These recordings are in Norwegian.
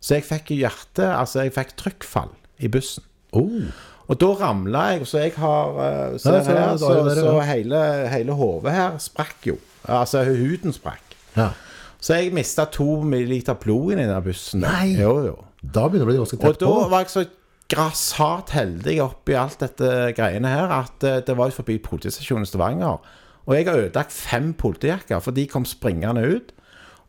Så jeg fikk hjerte Altså, jeg fikk trykkfall i bussen. Oh. Og da ramla jeg, så jeg har eh, så her, er så, så hele, hele hodet her sprakk jo. Altså huden sprakk. Ja. Så jeg mista to milliliter blod i den bussen. Nei. Jo, jo. Da begynner det å bli ganske Og da var jeg så grassat heldig oppi alt dette greiene her at eh, det var jo forbi politistasjonen i Stavanger. Og jeg har ødelagt fem politijakker, for de kom springende ut.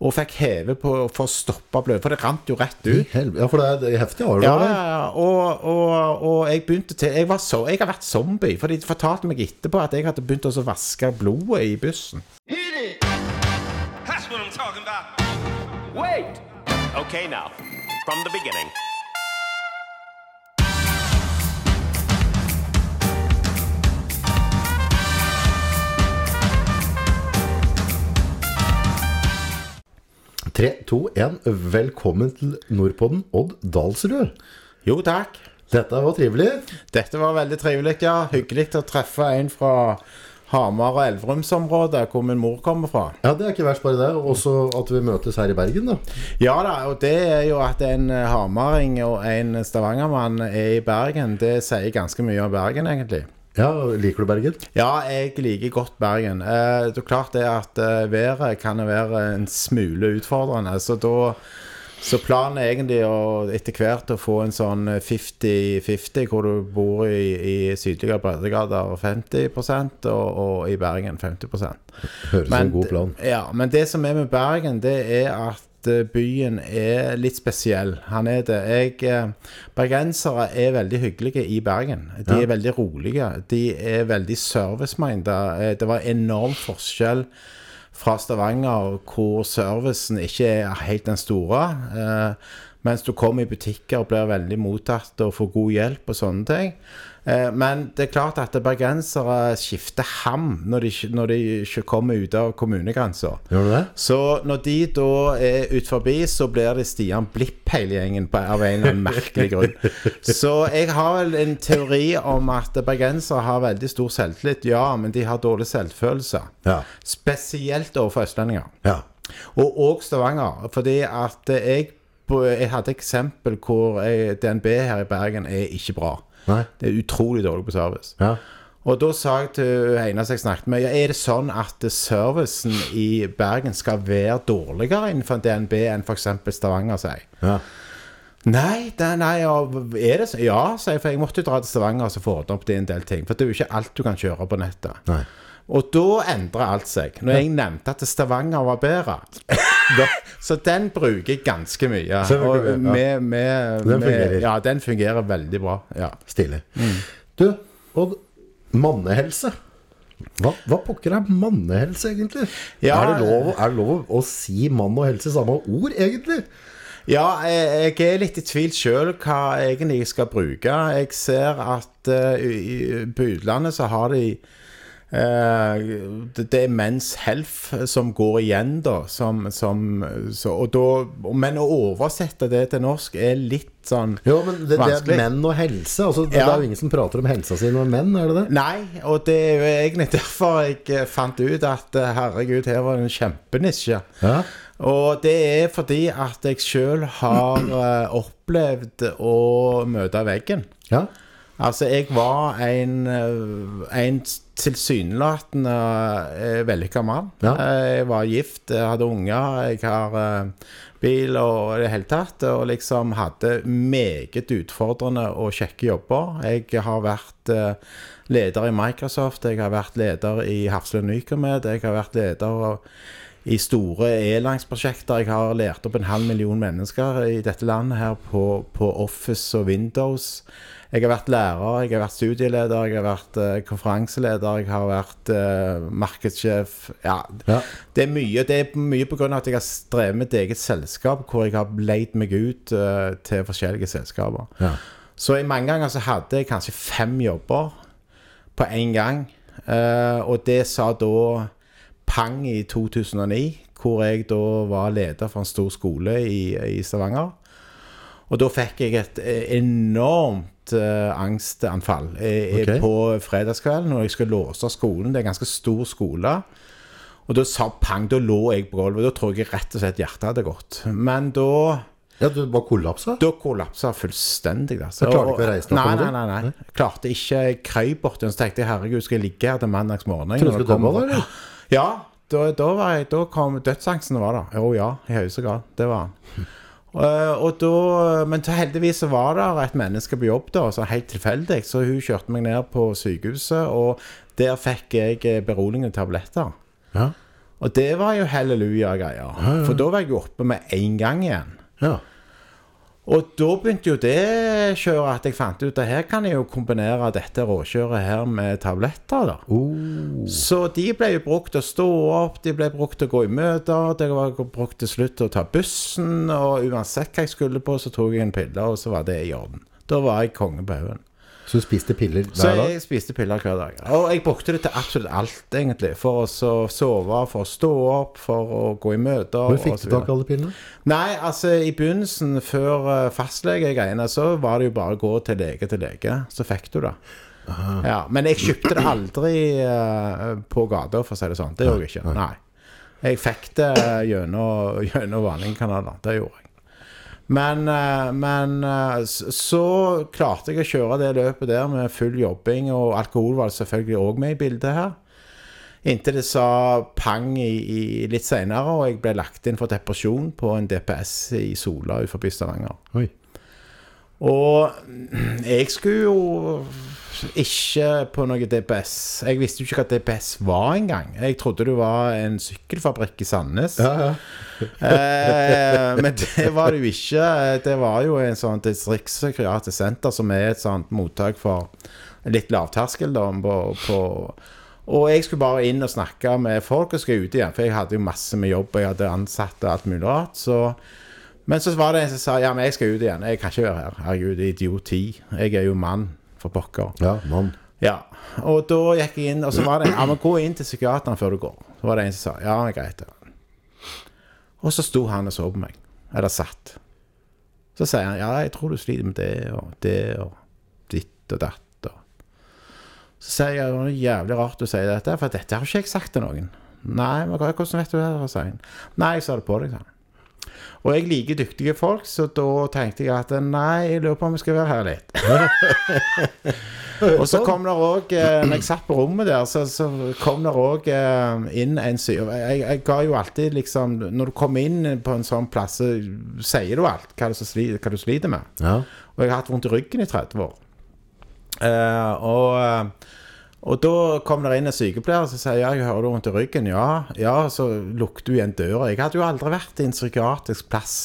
Og fikk heve på for å stoppe blød, for det rant jo rett ut. Ja, for det er, heftig. Har Ja, det? ja, ja. Og, og, og jeg begynte til jeg, var så, jeg har vært zombie, for de fortalte meg etterpå at jeg hadde begynt å vaske blodet i bussen. That's what I'm talking about. Wait! Okay, now, from the beginning. Tre, to, én. Velkommen til Nordpodden, Odd Dalsrud. Jo, takk. Dette var trivelig. Dette var veldig trivelig, ja. Hyggelig å treffe en fra Hamar og Elverumsområdet, hvor min mor kommer fra. Ja, det er ikke verst bare det. Og også at vi møtes her i Bergen, da. Ja da, og det er jo at en hamaring og en stavangermann er i Bergen, det sier ganske mye om Bergen, egentlig. Ja, Liker du Bergen? Ja, jeg liker godt Bergen. Eh, det er klart det at eh, været kan være en smule utfordrende, så da så planen er egentlig å etter hvert å få en sånn 50-50, hvor du bor i, i sydligere breddegrader 50 og, og i Bergen 50 Høres som en god plan. Ja, men det som er med Bergen, det er at eh, byen er litt spesiell. Han er det. Jeg, eh, bergensere er veldig hyggelige i Bergen. De Ja. er veldig rolige. De er veldig service-minded. Eh, Det var enorm forskjell fra Stavanger, hvor servicen ikke er helt den store. Eh, mens du kommer i butikker og blir veldig mottatt og får god hjelp og sånne ting. Eh, men det er klart at bergensere skifter ham når de, når de ikke kommer ut av kommunegrensa. Så når de da er ut forbi, så blir det Stian Blipp hele gjengen på, av en eller annen merkelig grunn. Så jeg har vel en teori om at bergensere har veldig stor selvtillit, ja, men de har dårlig selvfølelse. Ja. Spesielt overfor østlendinger. ja. Og òg Stavanger. Fordi at jeg, jeg hadde eksempel hvor jeg, DNB her i Bergen er ikke bra. Nei. Det er utrolig dårlig på service. Ja. Og da sa jeg til som jeg snakket med, ja, er det sånn at servicen i Bergen skal være dårligere innenfor DNB enn f.eks. Stavanger, sier ja. Nei, det, nei, ja, er det så? Ja, sier jeg, for jeg måtte jo dra til Stavanger og få ordnet opp det en del ting. For det er jo ikke alt du kan kjøre på nettet. Nei. Og da endrer alt seg. Når jeg nevnte at Stavanger var bedre. Så den bruker jeg ganske mye. Og med, med, Den fungerer. Ja, den fungerer veldig bra. Ja. Stilig. Mm. Du, Odd. Mannehelse. Hva, hva pokker er mannehelse, egentlig? Ja, er, det lov, er det lov å si mann og helse i samme ord, egentlig? Ja, jeg, jeg er litt i tvil sjøl hva jeg egentlig skal bruke. Jeg ser at uh, i- på utlandet så har de det, det er men's health som går igjen, da. Som, som, så, og da men å oversette det til norsk er litt sånn Jo, men det, det er menn og helse. Altså, det, Ja. det er jo ingen som prater om helsa si når menn, er det det? Nei, og det er jo egentlig derfor jeg eh, fant ut at eh, herregud, her var det en kjempenisje. Ja. Og det er fordi at jeg sjøl har eh, opplevd å møte veggen. ja. Altså, jeg var en, eh, en tilsynelatende eh, vellykka mann. Ja. Eh, Jeg var gift, jeg hadde unger, jeg har bil og i det hele tatt. Og liksom hadde meget utfordrende og kjekke jobber. Jeg har vært leder i Microsoft, jeg har vært leder i Hafslund Nycomed, jeg har vært leder i store e-langsprosjekter. Jeg har lært opp en halv million mennesker i dette landet her på, på Office og Windows. Jeg har vært lærer, jeg har vært studieleder, jeg har vært uh, konferanseleder, jeg har vært uh, markedssjef. Ja, Ja. det er mye. Det er mye av at jeg har strevet med et eget selskap, hvor jeg har leid meg ut uh, til forskjellige selskaper. Ja. Så i mange ganger så hadde jeg kanskje fem jobber på én gang. Og det sa da pang i 2009, hvor jeg da var leder for en stor skole i, i Stavanger. Og da fikk jeg et eh, enormt uh, angstanfall jeg, okay. på fredagskvelden når jeg skulle låse skolen. Det er en ganske stor skole. Og da sa pang, da lå jeg på gulvet. Da tror jeg rett og slett hjertet hadde gått. Men da Ja, du bare kollapsa? Da kollapsa fullstendig. Altså. Jeg klarte ikke å reise deg opp Nei, nei, nei, nei. Klarte ikke. Jeg krøp bort og tenkte herregud, skal jeg ligge her til mandagsmorgen? Tror du skulle dømme deg, eller? Ja. Da, da, var jeg, da kom dødsangsten var det. Jo ja, i høyeste grad. Det var han. Eh, og da, men heldigvis så var det et menneske på jobb da, så helt tilfeldig. Så hun kjørte meg ned på sykehuset, og der fikk jeg eh, beroligende tabletter. Ja. Og det var jo halleluja-greier. For da var jeg oppe med en gang igjen. ja. Og da begynte jo det kjøret at jeg fant ut at her kan jeg jo kombinere dette råkjøret her med tabletter. da. Oh. Så de ble jo brukt til å stå opp, de ble brukt til å gå i møter, det var brukt til slutt til å ta bussen, og uansett hva jeg skulle på, så tok jeg en pille, og så var det i orden. Da var jeg konge på haugen. Så du spiste piller Så hver dag? jeg spiste piller hver dag. Og jeg brukte det til absolutt alt, egentlig. For å så sove, for å stå opp, for å gå i møter. Hvor fikk du tak i alle pillene? Nei, altså i begynnelsen, før uh, fastlegegreiene, så var det jo bare å gå til lege til lege, så fikk du det. Ja, men jeg kjøpte det aldri uh, på gata, for å si det sånn. Det gjorde jeg ikke. Nei. Jeg fikk det gjennom, gjennom vanlige kanaler. Det gjorde jeg. Men, eh, men eh, så klarte jeg å kjøre det løpet der med full jobbing, og alkohol var selvfølgelig òg med i bildet her. Inntil det sa pang i, i litt seinere, og jeg ble lagt inn for depresjon på en DPS i Sola utenfor Stavanger. Og jeg skulle jo ikke på noe DPS. Jeg visste jo ikke hva DPS var engang. Jeg trodde det var en sykkelfabrikk i Sandnes. Ja, ja. Eh, men det var det jo ikke. Det var jo en sånn distriktspsykiatrisk senter som er et sånt mottak for litt lavterskel. Da, på, på, og jeg skulle bare inn og snakke med folk og skulle ut igjen, for jeg hadde jo masse med jobb, og jeg hadde ansatte og alt mulig rart. Så, men så var det en som sa ja, men jeg skal ut igjen. Jeg kan ikke være her. Herregud, idioti. Jeg er jo mann, for pokker. ja mann. Ja, og da gikk jeg inn, og så var det Ja, men gå inn til psykiateren før du går. Så var det en som sa Ja, greit. Og så sto han og så på meg. Eller satt. Så sier han Ja, jeg tror du sliter med det og det og ditt og datt Så sier jeg det er jævlig rart du sier dette, for dette har ikke jeg sagt til noen. Nei, men hvordan vet du det? Nei, jeg sa det på deg, sa han. Og jeg liker dyktige folk, så da tenkte jeg at nei, jeg lurer på om vi skal være her litt. Og så kom det òg Når jeg satt på rommet der, så, så kom det òg inn en syr... Jeg, jeg ga jo alltid liksom Når du kommer inn på en sånn plass, så sier du alt hva, det som sli, hva du sliter med. Ja. Og jeg har hatt vondt i ryggen i 30 år. Uh, og, eh, og da kom det inn en sykepleier som sier ja, jeg hører du vondt i ryggen. Ja, ja, så lukter hun igjen døra. Jeg hadde jo aldri vært i en psykiatrisk plass.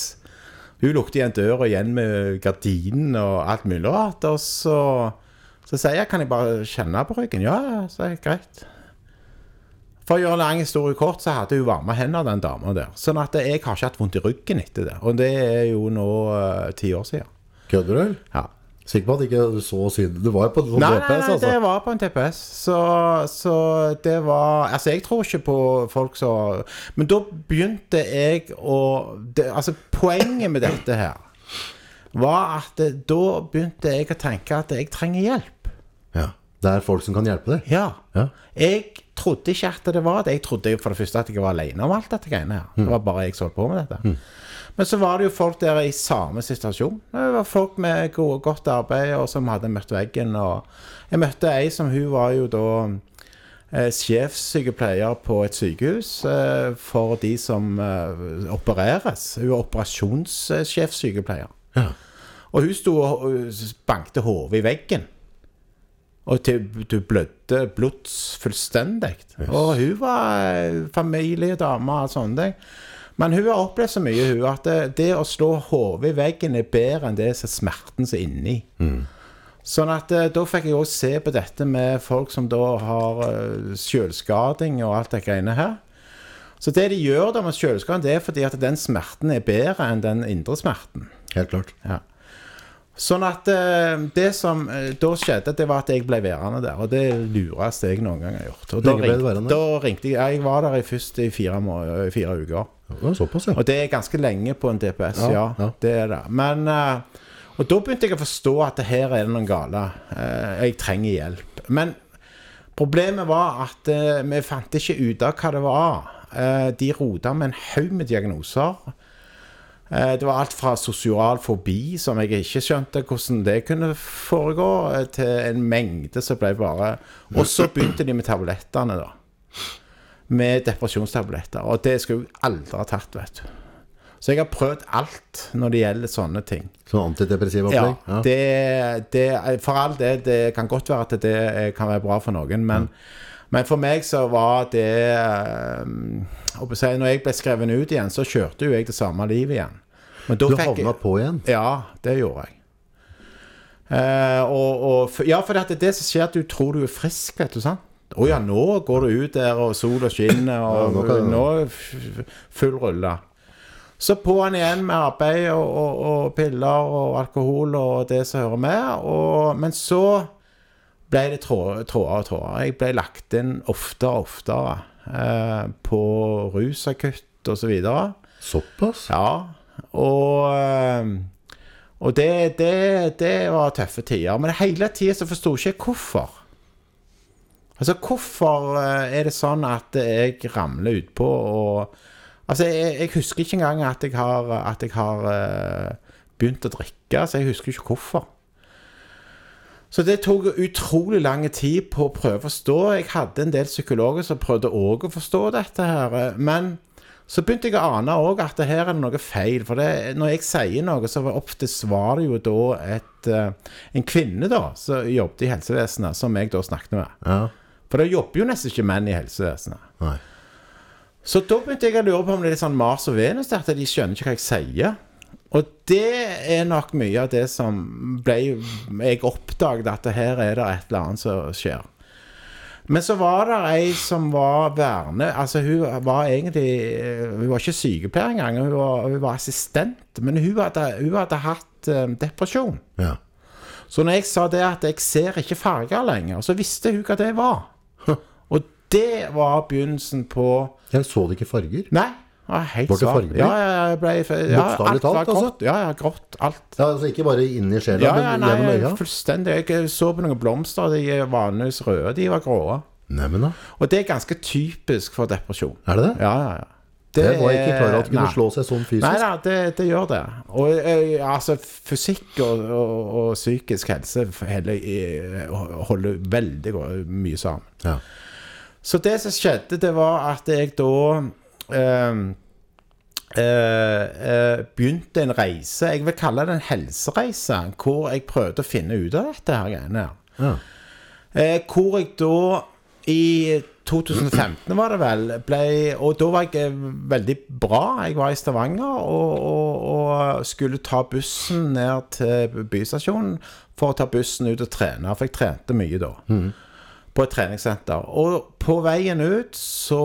Hun lukter igjen døra igjen med gardinen og alt mulig rart. Og så, så sier jeg kan jeg bare kjenne på ryggen. Ja, så er det greit. For å gjøre lang historie kort, så hadde hun varme hender, den dama der. Sånn at jeg har ikke hatt vondt i ryggen etter det. Og det er jo nå ti ti år siden. Kødder du? Ja. Sikker på at ikke du så synd Du var jo på en sånn Nei, nei, nei, altså. det var på en TPS. Så, så det var Altså, jeg tror ikke på folk som Men da begynte jeg å det, Altså, poenget med dette her var at det, da begynte jeg å tenke at jeg trenger hjelp. Ja. Det er folk som kan hjelpe deg. Ja. Ja. Jeg trodde ikke at det var det. Jeg trodde for det første at jeg var alene om alt dette greiene her. Det var bare jeg som holdt på med dette. Men så var det jo folk der i samme situasjon. Det var folk med gode, godt arbeid og som hadde møtt veggen. Og jeg møtte ei som hun var jo da eh, sjefssykepleier på et sykehus eh, for de som eh, opereres. Hun er operasjonssjefssykepleier. Ja. Og hun sto og og bankte hodet i veggen. Og du blødde blods fullstendig. Og hun var eh, familiedame og sånne ting. Men hun har opplevd så mye, hun, at det, det å slå hodet i veggen er bedre enn det som er smerten som er inni. Sånn at eh, da fikk jeg også se på dette med folk som da har uh, selvskading og alt det greiene her. Så det de gjør da med selvskading, det er fordi at den smerten er bedre enn den indre smerten. Helt klart. Ja. Sånn at eh, det som eh, da skjedde, det var at jeg ble værende der. Og det lureste jeg noen gang har gjort. Og da, Lenge ble du ringte, værende? da ringte jeg ja, Jeg var der i først i fire, må- i fire uker. Ja, såpass, ja. Og det er ganske lenge på en DPS, Ja, ja. ja. Det er det. Men eh, Og da begynte jeg å forstå at her er det noen gale. Eh, jeg trenger hjelp. Men problemet var at eh, vi fant ikke ut av hva det var. Eh, de rota med en haug med diagnoser. Eh, Det var alt fra sosial fobi, som jeg ikke skjønte hvordan det kunne foregå, eh, til en mengde som ble bare Og så begynte de med tablettene, da. Med depresjonstabletter. Og det skulle jeg aldri ha tatt, vet du. Så jeg har prøvd alt når det gjelder sånne ting. Sånn antidepressiv opplegg? Ja. det, det, for all det, det kan godt være at det kan være bra for noen, men, men for meg så var det eh, Når jeg ble skrevet ut igjen, så kjørte jo jeg det samme livet igjen. Men Du havna jeg, på igjen? Ja, det gjorde jeg. Uh, og, og, ja, for det er det som skjer, at du tror du er frisk, vet du. sant? Å ja, nå går du ut der, og sola skinner, og nå kan- nå f- full rulle. Så på'n igjen med arbeid og, og, og piller og alkohol og det som hører med. Men så ble det tråder og tråder. Jeg ble lagt inn oftere og oftere eh, på rusakutt og så videre. Såpass? Ja, og, eh, og det, det, det var tøffe tider. Men hele tida så forsto ikke jeg hvorfor. Altså, hvorfor eh, er det sånn at jeg ramler utpå og Altså, jeg, jeg husker ikke engang at jeg har, at jeg har uh, begynt å drikke, så jeg husker ikke hvorfor. Så det tok utrolig lang tid på å prøve å forstå. Jeg hadde en del psykologer som prøvde òg å forstå dette her. Men så begynte jeg å ane òg at det her er det noe feil. For det, når jeg sier noe, så var oftest var det jo da et, eh, en kvinne da, som jobbet i helsevesenet, som jeg da snakket med. Ja. For det jobber jo nesten ikke menn i helsevesenet. Nei. Så da begynte jeg å lure på om det er litt sånn Mars og Venus, at de skjønner ikke hva jeg sier. Og det er nok mye av det som ble Jeg oppdaget at her er det et eller annet som skjer. Men så var det ei som var verne Altså, hun var egentlig Hun var ikke sykepleier engang, hun var, hun var assistent. Men hun hadde, hun hadde hatt eh, depresjon. Ja. Så når jeg sa det at jeg ser ikke farger lenger, så visste hun hva det var. Og det var begynnelsen på Jeg så det ikke farger. Nei. Det helt Ble du fargeblind? Ja, ja, jeg ble ja, Bokstavelig alt talt, altså? grått. Ja, ja, grått. Alt. Ja, altså Ikke bare inni sjela, Ja, ja, men gjennom nei, øya? fullstendig. Jeg så på noen blomster, de er vanligvis røde, de var grå. Neimen da. Og det er ganske typisk for depresjon. Er det det? Ja, ja, ja. Det var jeg ikke klar over at det kunne nei. slå seg sånn fysisk. Nei da, det, det gjør det. Og eh, altså, fysikk og, og, og psykisk helse heller, eh, holder veldig mye sammen. Ja. Så det som skjedde, det var at jeg da begynte en reise Jeg vil kalle det en helsereise, hvor jeg prøvde å finne ut av dette her greiene. her. Ja. Eh, hvor jeg da i 2015 var det vel ble, Og da var jeg eh, veldig bra. Jeg var i Stavanger og, og, og skulle ta bussen ned til bystasjonen for å ta bussen ut og trene. For jeg trente mye da. På et treningssenter. Og på veien ut så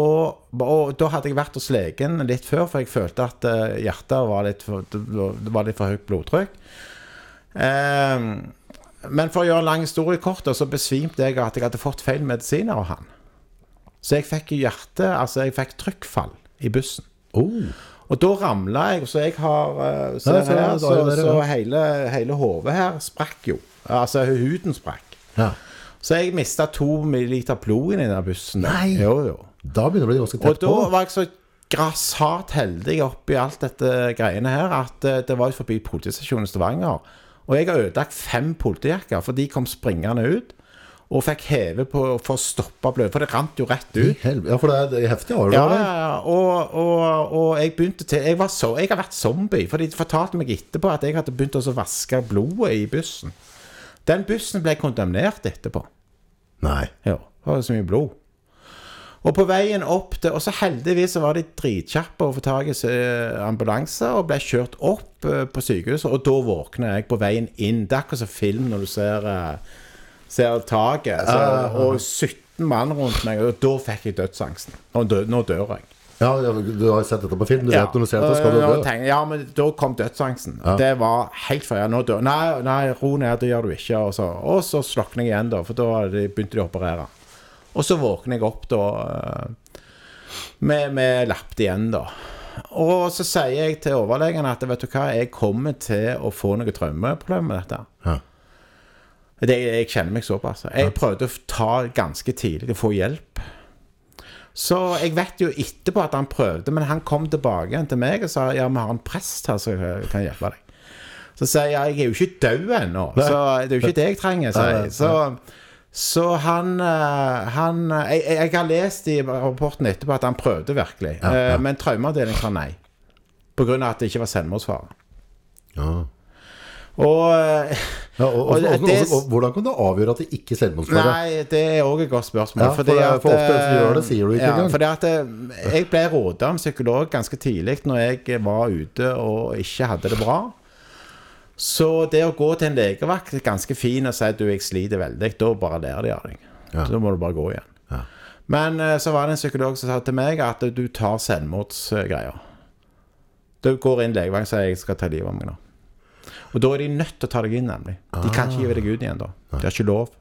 Og da hadde jeg vært hos legen litt før, for jeg følte at eh, hjertet var litt for, det var litt for høyt blodtrykk. Eh, men for å gjøre en lang historie kort, så besvimte jeg at jeg hadde fått feil medisiner av han. Så jeg fikk hjerte, altså jeg fikk trykkfall i bussen. Oh. Og da ramla jeg, så jeg har eh, så- her, så, så hele, hele hodet her sprakk jo. Altså huden sprakk. Ja. Så jeg mista to milliliter blod i den bussen. Nei. Jo, jo. Da begynner det å bli ganske Og tett da var jeg så grassat heldig oppi alt dette greiene her at eh, det var forbi politistasjonen i Stavanger. Og jeg har ødelagt fem politijakker, for de kom springende ut. Og fikk heve på for å stoppe blød, for det rant jo rett I ut. Ja, for det er, det er heftig. Ja, ja, ja. Og, og, og jeg begynte til jeg, var så, jeg har vært zombie, for de fortalte meg etterpå at jeg hadde begynt å vaske blodet i bussen. Den bussen ble kondemnert etterpå. Nei. Ja, det var så mye blod. Og på veien opp til Og så heldigvis så var de dritkjappe å få tak i eh, ambulanse og ble kjørt opp eh, på sykehuset. Og da våkna jeg på veien inn. Det er akkurat som film når du ser, eh, ser taket. Så, og 17 mann rundt meg. Og da fikk jeg dødsangsten. Nå dør jeg. Ja, ja, du har sett dette på film. Du vet når du ser dette, skal du dø. tenker ja, men da kom dødsangsten. Det var helt for Nå dør Nei, nei, ro ned, det gjør du ikke. Og så, og så slokner jeg igjen, da, for da begynte de å operere. Og så våkner jeg opp da eh, med, med lappet igjen, da. Og så sier jeg til overlegen at vet du hva, jeg kommer til å få noen traumeproblemer med dette. Ja. Det, jeg kjenner meg såpass. Jeg prøvde å ta ganske tidlig å få hjelp. Så jeg vet jo etterpå at han prøvde, men han kom tilbake igjen til meg og sa ja, vi har en prest her som kan hjelpe deg. Så sier jeg ja, jeg er jo ikke død ennå, så det er jo ikke det jeg trenger. sier jeg. Så, så han, eh, han jeg, jeg jeg har lest i rapporten etterpå at han prøvde virkelig, eh, men traumeavdelingen sa nei. På grunn av at det ikke var selvmordsfare. Ja. Og eh, Ja, og, og, Og hvordan kan du avgjøre at det ikke er selvmordsfare? Nei, det er òg et godt spørsmål. Ja, for det for ofte så gjør det, sier du ikke ja. Fordi at eh, Jeg ble av en psykolog ganske tidlig når jeg var ute og ikke hadde det bra. Så det å gå til en legevakt er ganske fin og si at du, jeg sliter veldig. Da bare ler de av deg. Ja. Da må du bare gå igjen. Ja. Men eh, så var det en psykolog som sa til meg at du tar selvmordsgreier. Du går inn legevakt og sier jeg skal ta livet av meg nå. Og da er de nødt til å ta deg inn, nemlig. De kan ikke gi deg ut igjen da. De har ikke lov.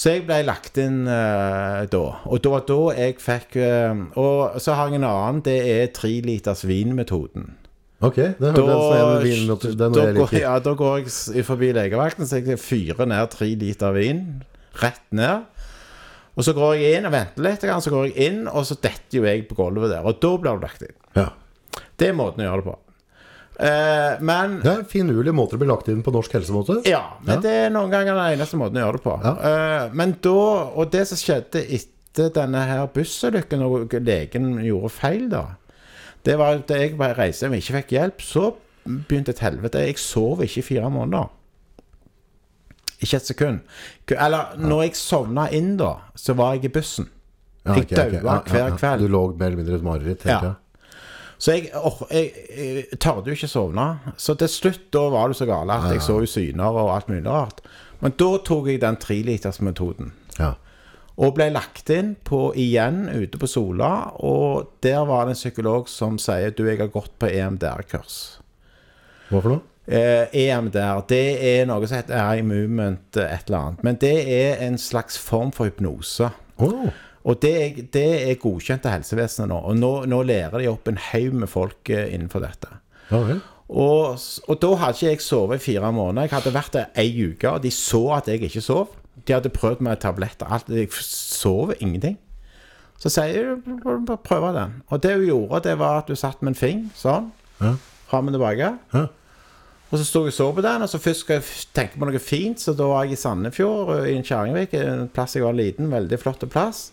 Så jeg ble lagt inn uh, da. Og det var da jeg fikk uh, Og så har jeg en annen. Det er treliters vin-metoden. Ok, det Da, den vin, er da, går, ja, da går jeg forbi legevakten, så jeg fyrer ned tre liter vin. Rett ned. Og så går jeg inn og venter litt, så går jeg inn, og så detter jo jeg på gulvet der. Og da blir du lagt inn. Ja. Det er måten å gjøre det på. Eh, men Det er finurlige måter å bli lagt inn på norsk helsemåte. Ja, men Ja. det er noen ganger den eneste måten å gjøre det på. Ja. Eh, men da Og det som skjedde etter denne her bussulykken, og legen gjorde feil, da Det var at jeg bare reiste hjem ikke fikk hjelp. Så begynte et helvete. Jeg sov ikke i fire måneder. Ikke et sekund. Eller når jeg sovna inn, da, så var jeg i bussen. Ja, Jeg ok, ok. ja, hver kveld. Du lå mer eller mindre i et mareritt Ja. Så jeg, åh, jeg, jeg tørde jo ikke sovne. Så til slutt da var det så gale at jeg så jo syner og alt mulig rart. Men da tok jeg den trelitersmetoden. Ja. Og ble lagt inn på igjen ute på Sola. Og der var det en psykolog som sier du, jeg har gått på EMDR-kurs. Hva for noe? Eh, EMDR, det er noe som heter eye movement et eller annet. Men det er en slags form for hypnose. Åh, Og det er, det er godkjent av helsevesenet nå. Og nå, nå lærer de opp en haug med folk eh, innenfor dette. ja vel. Og, og da hadde ikke jeg sovet i fire måneder. Jeg hadde vært der ei uke, og de så at jeg ikke sov. De hadde prøvd med tabletter. Alt. Jeg sov ingenting. Så sier jeg prøve den. Og det hun gjorde, det var at hun satt med en fing sånn. Ja. Fram og tilbake. Ja. Og så sto jeg og så på den, og så først skal jeg tenke på noe fint, så da var jeg i Sandefjord, i en Kjerringvik, en plass jeg var liten, veldig flott plass.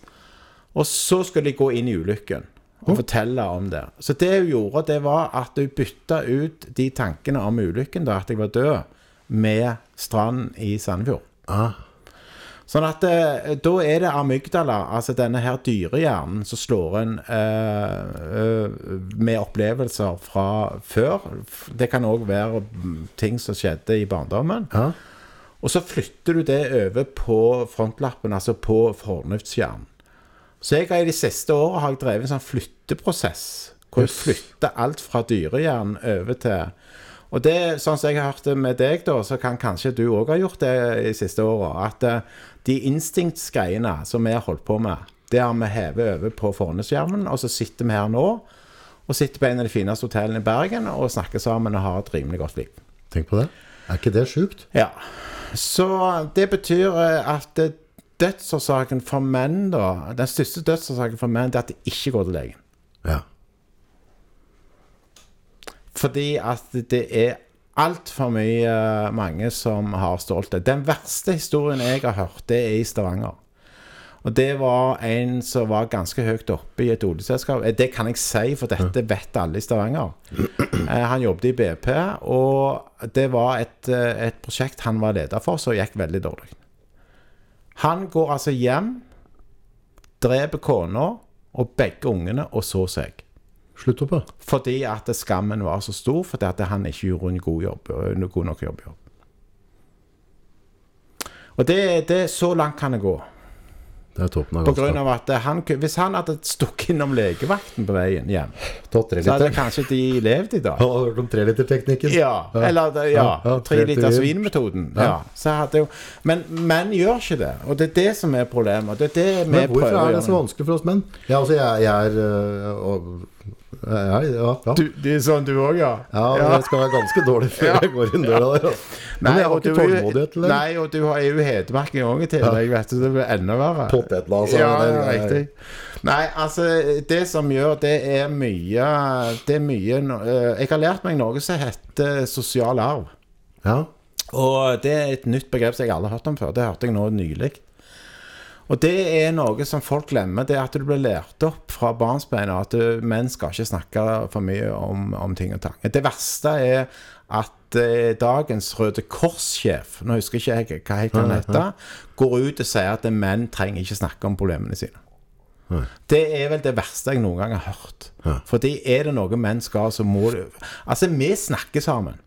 Og så skulle de gå inn i ulykken og fortelle om det. Så det hun gjorde, det var at hun bytta ut de tankene om ulykken, da at jeg var død, med strand i Sandefjord. Ah, Sånn at eh, da er det amygdala, altså denne her dyrehjernen, som slår en eh, eh, med opplevelser fra før. Det kan òg være ting som skjedde i barndommen. Ah. Og så flytter du det over på frontlappen, altså på fornuftshjernen. Så jeg har i de siste årene har jeg drevet en sånn flytteprosess. Hvor jeg flytter alt fra dyrehjernen over til Og det, sånn som jeg har hørt det med deg, da, så kan kanskje du òg ha gjort det i de siste åra. At eh, de instinktsgreiene som vi har holdt på med, det har vi hevet over på Forneskjermen, og så sitter vi her nå. Og sitter på en av de fineste hotellene i Bergen og snakker sammen og har et rimelig godt liv. Tenk på det. Er ikke det sjukt? Ja. Så det betyr eh, at eh, dødsårsaken for menn, da Den største dødsårsaken for menn, det er at de ikke går til legen. Ja. Fordi at det er altfor mye eh, mange som har stolthet. Den verste historien jeg har hørt, det er i Stavanger. Og det var en som var ganske høyt oppe i et oljeselskap. Eh, Det kan jeg si, for dette vet alle i Stavanger. Eh, Han jobbet i BP, og det var et, et prosjekt han var leder for, som gikk veldig dårlig. Han går altså hjem, dreper kona og begge ungene, og så seg. Slutt opp. Fordi at skammen var så stor, fordi at han ikke gjorde en god, jobb, en god nok jobb. jobb. Og det, det Så langt kan det gå. Det er toppen av På grunn av at han, Hvis han hadde stukket innom legevakten på veien hjem, så hadde kanskje de levd i dag. Og hørt om treliterteknikken. Ja, eller ja, Ja, ja, tre tre liters til- vin-metoden. Ja. Jo, men menn gjør ikke det, og det er det som er problemet. Det er det vi Men hvorfor prøver er det så vanskelig for oss menn? Ja, altså, jeg, jeg er øh, Ja, ja, ja. Du, det er sånn du òg, ja? ja, det skal være ganske dårlig før jeg går inn døra der. Altså. Men jeg har ikke tålmodighet til det. Nei, og du har- jo hedmarking òg i tillegg, vet du. Det blir enda verre. Potetlaser, Ja, det ja, er- riktig. Nei, altså, det som gjør det er mye Det er mye eh, Jeg har lært meg noe som heter sosial arv. Ja. Og det er et nytt begrep som jeg aldri har hørt om før. Det hørte jeg nå nylig. Og det er noe som folk glemmer. Det er at du blir lært opp fra barnsbein at du, menn skal ikke snakke for mye om, om ting og tang. Det verste er at eh, dagens Røde Kors-sjef, nå husker ikke jeg hva heter han heter, går ut og sier at menn trenger ikke snakke om problemene sine. Det er vel det verste jeg noen gang har hørt. Fordi er det noe menn skal, så må du Altså, vi snakker sammen.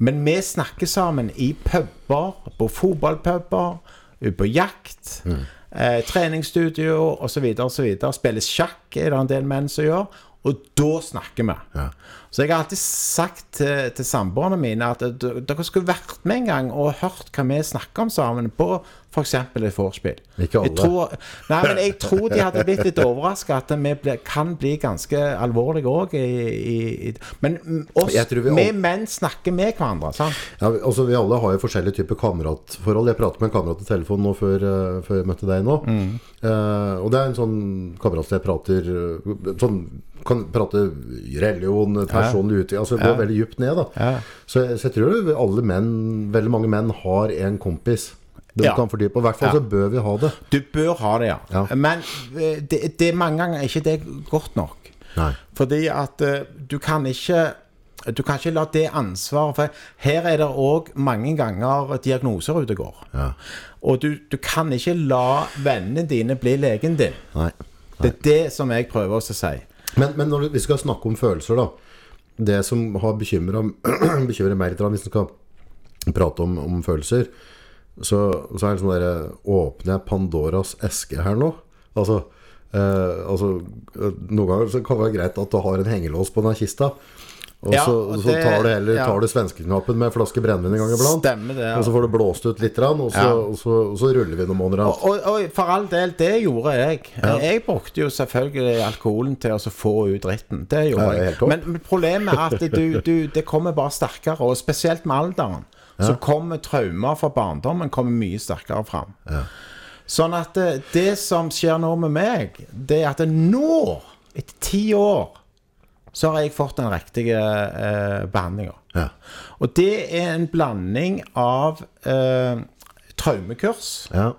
Men vi snakker sammen i puber, på fotballpuber, ute på jakt, eh, treningsstudio osv. osv. Spiller sjakk er det en del menn som gjør, og da snakker vi. Så jeg har alltid sagt til, til samboerne mine at dere skulle vært med en gang og hørt hva vi snakker om sammen på f.eks. et vorspiel. Ikke alle. Jeg tror, nei, men jeg tror de hadde blitt litt overraska at vi ble, kan bli ganske alvorlige òg. Men mm, oss, vi vi, menn snakker med hverandre. sant? Ja, altså Vi alle har jo forskjellige typer kameratforhold. Jeg pratet med en kamerat i telefon nå før, eh, før jeg møtte deg nå. Eh, og det er en sånn kamerat som jeg prater eh, sånn, Kan prate religion, personlig utvikling Altså gå veldig dypt ned. da Ja. så, så jeg tror alle menn, veldig mange menn, har en kompis. Du Ja. kan fordype i hvert fall så bør vi ha det. Du bør ha det, ja. Men eh, det, det er mange ganger ikke det godt nok. Nei. Fordi at eh, du kan ikke du kan ikke la det ansvaret For her er det òg mange ganger diagnoser ute går. Ja. Og du, du kan ikke la vennene dine bli legen din. Nei. Det er det som jeg prøver å si. Men, men når vi skal snakke om følelser, da. Det som har bekymra litt, hvis vi skal prate om, om følelser, så, så er det sånn derre Åpner jeg Pandoras eske her nå? Altså, eh, altså eh, Noen ganger kan det være greit at du har en hengelås på den kista. Og Ja, så, og så det- tar du heller ja. tar du svenskeknappen med en flaske brennevin en gang iblant. Stemmer det, ja. Og så får du blåst ut litt, og så, og så, og så ruller vi noen måneder. Og, og, og for all del, det gjorde jeg. Jeg brukte jo selvfølgelig alkoholen til å få ut dritten. Det gjorde jeg. Men, men problemet er at du, du, det kommer bare sterkere, og spesielt med alderen. Så kommer traumer fra barndommen kommer mye sterkere fram. Sånn at det, det som skjer nå med meg, det er at nå, etter ti år, så har jeg fått den riktige eh, behandlinga. Ja. Og det er en blanding av eh, traumekurs Ja.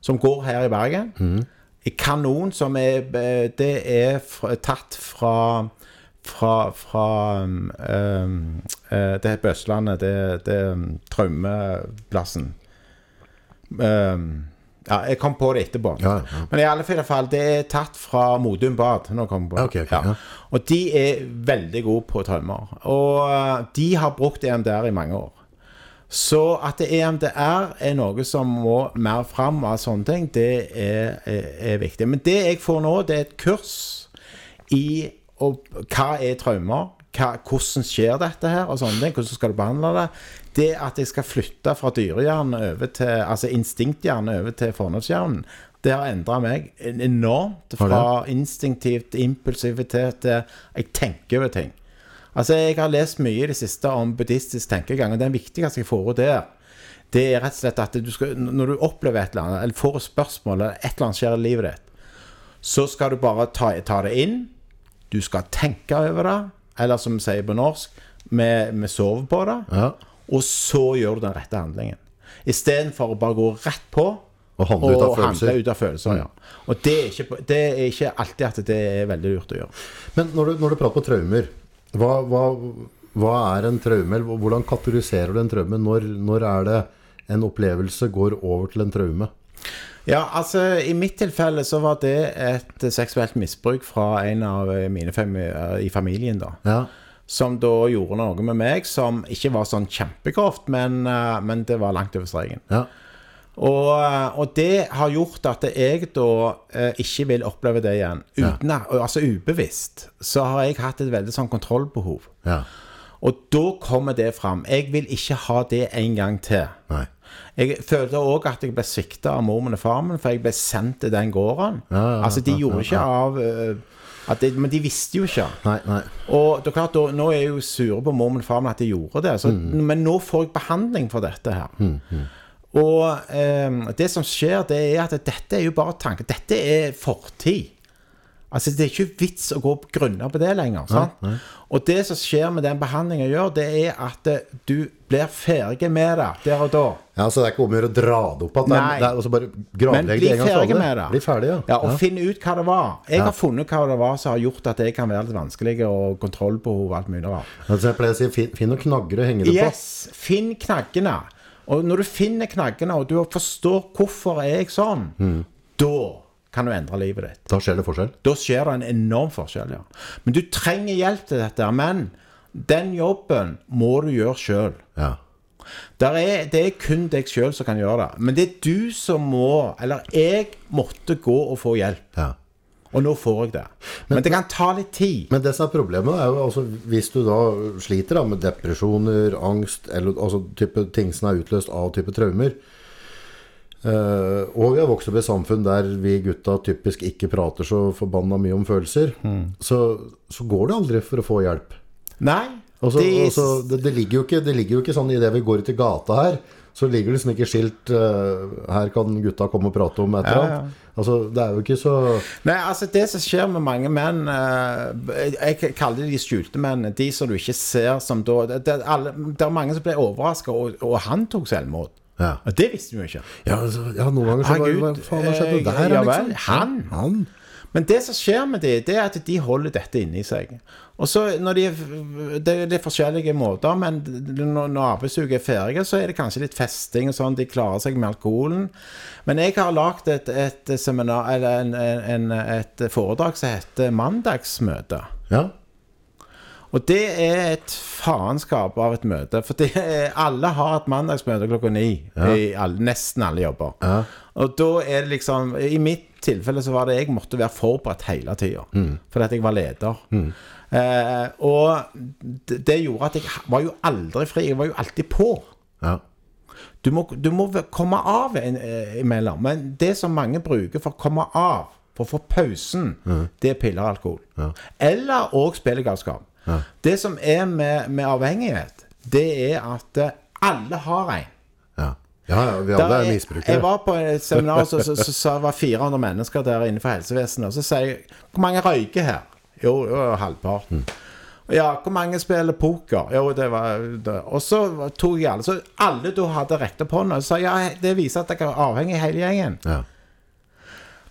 som går her i Bergen. I Kanon, som er eh, Det er tatt fra fra, fra um, eh, Det er på Østlandet. Det, det er um, traumeplassen. Um, ja, jeg kom på det etterpå. Ja, ja. Men i alle fall, det er tatt fra Modum Bad. Nå kom jeg på det. Ok, ok, ja. Og de er veldig gode på traumer. Og eh, de har brukt EMDR i mange år. Så at det EMDR er noe som må mer fram av sånne ting, det er, er, er viktig. Men det jeg får nå, det er et kurs i og, hva er traumer, hva, hvordan skjer dette her, og sånne ting, hvordan skal du behandle det. Det at jeg skal flytte fra dyrehjernen over til, altså instinkthjernen over til fornuftshjernen, det har endra meg enormt. Fra instinktivt impulsivitet til jeg tenker over ting. Altså, Jeg har lest mye i det siste om buddhistisk tenkegang, og den viktigste jeg får ut der, det er rett og slett at du skal, når du opplever et eller annet, eller får et spørsmål, eller et eller annet skjer i livet ditt, så skal du bare ta, ta det inn. Du skal tenke over det, eller som vi sier på norsk, vi, sover på det, Ja. Og så gjør du den rette handlingen. Istedenfor å bare gå rett på Og handle ut av og følelser. ut av følelser. Ja. Og det er, ikke, det er ikke alltid at det er veldig lurt å gjøre. Men når du, når du prater på traumer, hva, hva, hva er en traume? Hvordan kategoriserer du en traume? Når, når er det en opplevelse går over til en traume? Ja, altså I mitt tilfelle så var det et seksuelt misbruk fra en av mine fem i familien. da Ja. Som da gjorde noe med meg som ikke var sånn kjempegrovt, men, eh, men det var langt over streken. ja. Og, eh, og det har gjort at jeg da eh, ikke vil oppleve det igjen. Uten, ja. Altså ubevisst så har jeg hatt et veldig sånn kontrollbehov. ja. Og da kommer det fram. Jeg vil ikke ha det en gang til. Nei. Jeg følte òg at jeg ble svikta av mormen og faren min, for jeg ble sendt til den gården. Ja, altså, de gjorde ikke av At det, men de visste jo ikke. Nei, nei. Og det er klart, da, nå er jeg jo sure på mormen og faren at de gjorde det. Så, Men nå får jeg behandling for dette her. Og eh, det som skjer, det er at dette er jo bare tanke. Dette er fortid. Altså, Det er ikke vits å gå på grunner på det lenger. sant? Og det som skjer med den behandlingen gjør, det er at eh, du blir ferdig med det der og da. Ja, Så det er ikke om å gjøre å dra det opp igjen? det Nei. det er også bare gravlegge det en gang for alle. med det. Bli ferdig, ja. ja og finne ut hva det var. Jeg Ja. har funnet hva det var som har gjort at jeg kan være litt vanskelig, og kontrollbehov og alt mulig rart. Altså, jeg pleier å si finn, finn noen knagger å henge det på. Yes, finn knaggene. Og når du finner knaggene, og du forstår hvorfor er jeg sånn, Mm. da kan du endre livet ditt. Da skjer det forskjell. Da skjer det en enorm forskjell, ja. Men du trenger hjelp til dette. Men den jobben må du gjøre sjøl. Ja. Er, det er kun deg sjøl som kan gjøre det. Men det er du som må Eller jeg måtte gå og få hjelp. ja. Og nå får jeg det. Men, det kan ta litt tid. Men det som er problemet, er jo altså hvis du da sliter da, med depresjoner, angst, eller altså type ting som er utløst av type traumer eh, Og vi har vokst opp i et samfunn der vi gutta typisk ikke prater så forbanna mye om følelser, så, så går det aldri for å få hjelp. Nei. Også, det, Også, det, det, ligger jo ikke, det ligger jo ikke sånn idet vi går ut i gata her, så ligger det liksom ikke skilt uh, Her kan gutta komme og prate om et eller Ja, ja. Altså, det er jo ikke så Nei, altså Det som skjer med mange menn uh, Jeg kaller det de skjulte mennene. De som du ikke ser som da Det, det, alle, er mange som ble overraska, og, og han tok selvmord. Ja. Det visste vi jo ikke. Ja, altså, ja noen ganger så Herregud, Hva, hva faen har skjedd med eh, der, ja liksom? han. han. Men det som skjer med de, det er at de holder dette inni seg. Og så når de, Det er litt forskjellige måter, men når, når arbeidsuka er ferdig, så er det kanskje litt festing og sånn. De klarer seg med alkoholen. Men jeg har lagd et, et seminar, eller en, en, et foredrag som heter Mandagsmøte. Ja. Og det er et faenskap av et møte. For det er, alle har et mandagsmøte klokka ni. I alle, nesten alle jobber. Ja. Og da er det liksom I mitt tilfelle så var det jeg måtte være forberedt hele tida. Fordi at jeg var leder. Eh, og det, gjorde at jeg var jo aldri fri. Jeg var jo alltid på. ja. Du må, du må komme av en, eh, imellom. Men det som mange bruker for å komme av, for å få pausen, det er piller og alkohol. Eller òg spillegalskap. Det som er med, med avhengighet, det er at eh, alle har en. Ja. ja, ja, vi alle er misbrukere. Jeg var på et seminar så, så, så, så var 400 mennesker der innenfor helsevesenet. Og så sier jeg Hvor mange røyker her? Jo, jo halvparten. Ja, hvor mange spiller poker? Jo, det var det. Og så tok jeg alle. Så alle du hadde rekt opp hånda. Sa ja, det viser at jeg er avhengig hele gjengen. Ja.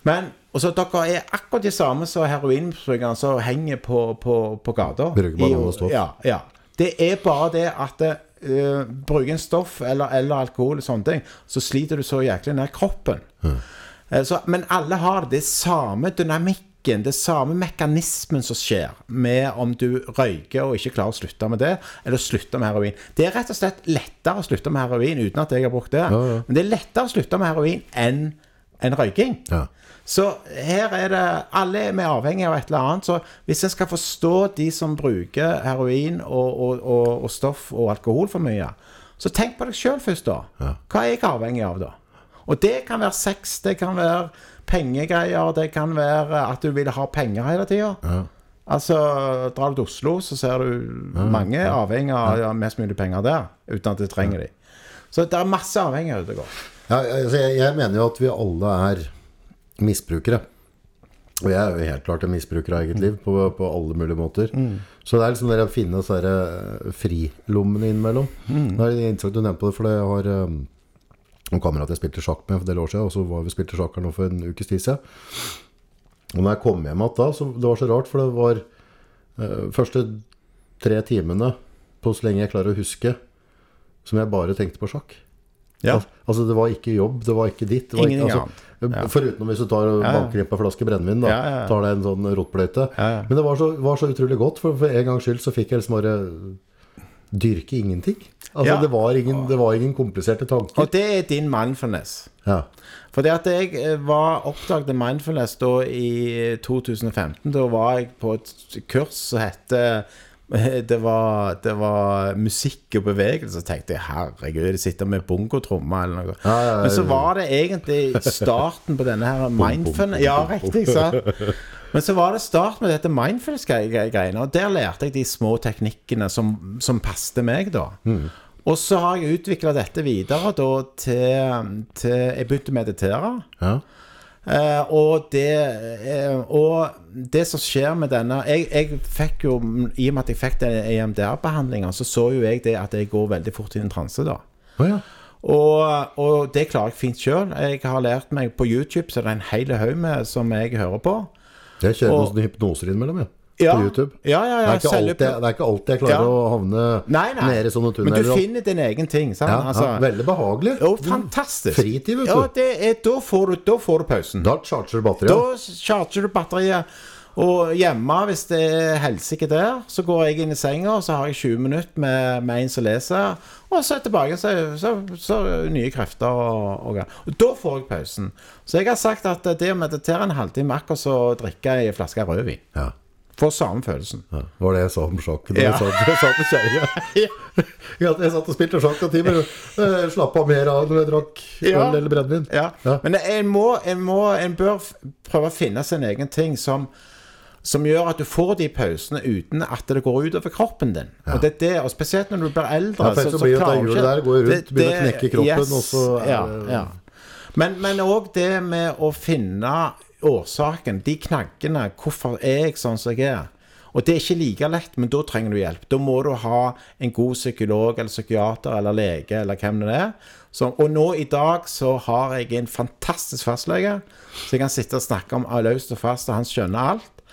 Men og så dere er akkurat de samme som heroinmisbrukerne som henger på, på, på gata. Bruker banan og stoff. Ja, ja. Det er bare det at uh, bruker en stoff eller, eller alkohol og sånne ting, så sliter du så jæklig ned kroppen. Eh, så, men alle har det. Samme dynamikken, det samme mekanismen som skjer med om du røyker og ikke klarer å slutte med det, eller slutte med heroin. Det er rett og slett lettere å slutte med heroin uten at jeg har brukt det. Men det er lettere å slutte med heroin enn enn røyking. Ja. Så her er det Alle er vi avhengig av et eller annet. Så hvis en skal forstå de som bruker heroin og, og, og, og stoff og alkohol for mye, så tenk på deg sjøl først, da. Hva er jeg avhengig av, da? Og det kan være sex, det kan være pengegreier, det kan være at du vil ha penger hele tida. Altså, drar du til Oslo, så ser du mange avhengig av ja, mest mulig penger der, uten at du trenger de. Så det er masse avhengighet ute og går. Ja, altså, jeg, jeg mener jo at vi alle er misbrukere. Og jeg er jo helt klart en misbruker av eget liv på, på alle mulige måter. Så det er liksom det å finne disse eh, frilommene innimellom. Det er interessant du nevnte på det, for jeg har eh, noen kamerater jeg spilte sjakk med for en del år siden, og så var vi spilte sjakk her nå for en ukes tid siden. Og når jeg kom hjem igjen da, så det var så rart, for det var uh, første tre timene på så lenge jeg klarer å huske, som jeg bare tenkte på sjakk. Ja. Altså Det var ikke jobb, det var ikke ditt. Var Ingenting ikke, altså, Foruten hvis du tar og Ja, ja. banker inn på en flaske brennevin. da Ja, ja, ja. Tar deg en sånn rotbløyte. Ja, ja. Men det var så, var så utrolig godt, for for en gangs skyld så fikk jeg liksom bare dyrke ingenting. Altså Ja. det, var ingen, det var ingen kompliserte tanker. Og det er din mindfulness. Ja. For det at jeg eh, var oppdaget mindfulness da i 2015. Da var jeg på et kurs som heter det var, det var musikk og bevegelse. Så tenkte jeg herregud, de sitter med bongotrommer eller noe. Ja, ja, ja, Men så var det egentlig starten på denne her mindfulness Ja, riktig. sa Men så var det start med dette mindfulness-greiene, og der lærte jeg de små teknikkene som, som passte meg, da. Mm. Og så har jeg utvikla dette videre da til, til Jeg begynte å meditere. Ja. Eh, og, det, eh, og det som skjer med denne jeg, jeg fikk jo, I og med at jeg fikk den EMDR-behandlinga, så så jo jeg det at jeg går veldig fort i en transe da. Oh, ja. Og, og det klarer jeg fint sjøl. Jeg har lært meg på YouTube, så det er en hel haug med som jeg hører på. Jeg kjører Og- noen hypnoser innimellom, jeg. Ja. På YouTube. Ja, ja, ja, det, er alltid, det er ikke alltid jeg klarer Ja. å havne Nei, nei. nede i sånne Men du finner din egen ting. Ja, altså, ja, veldig behagelig. jo, fantastisk. Fritid, vet du. Ja, det er, da, får du, da får du pausen. Da charger du batteriet. Da charger du batteriet. Og hjemme, hvis det er helsike der, så går jeg inn i senga, og så har jeg 20 minutter med, med en som leser. Og så er tilbake, så, så, så nye krefter. Og, og, og da får jeg pausen. Så jeg har sagt at det å meditere en halvtime akkurat som å drikke ei flaske rødvin. Ja. Får samme følelsen. Ja, var det jeg sa om sjakk. Ja. Jeg satt, jeg satt med kjerringa. Jeg satt og spilte sjakk og timer. Slappa Slapp av mer av når jeg drakk Ja. øl eller brennevin. Ja. Men en, må, en, må, en bør prøve å finne sin egen ting som, som gjør at du får de pausene uten at det går utover kroppen din. Og det er det, og spesielt når du blir eldre. Ja, så, så blir det det hjulet der går rundt, begynner å knekke kroppen, og så er ja, det- men òg det med å finne årsaken, de knaggene. Hvorfor er jeg sånn som jeg er? Og det er ikke like lett, men da trenger du hjelp. Da må du ha en god psykolog eller psykiater eller lege eller hvem det er. Så, og nå i dag så har jeg en fantastisk fastlege, så jeg kan sitte og snakke om løst og fast, og han skjønner alt.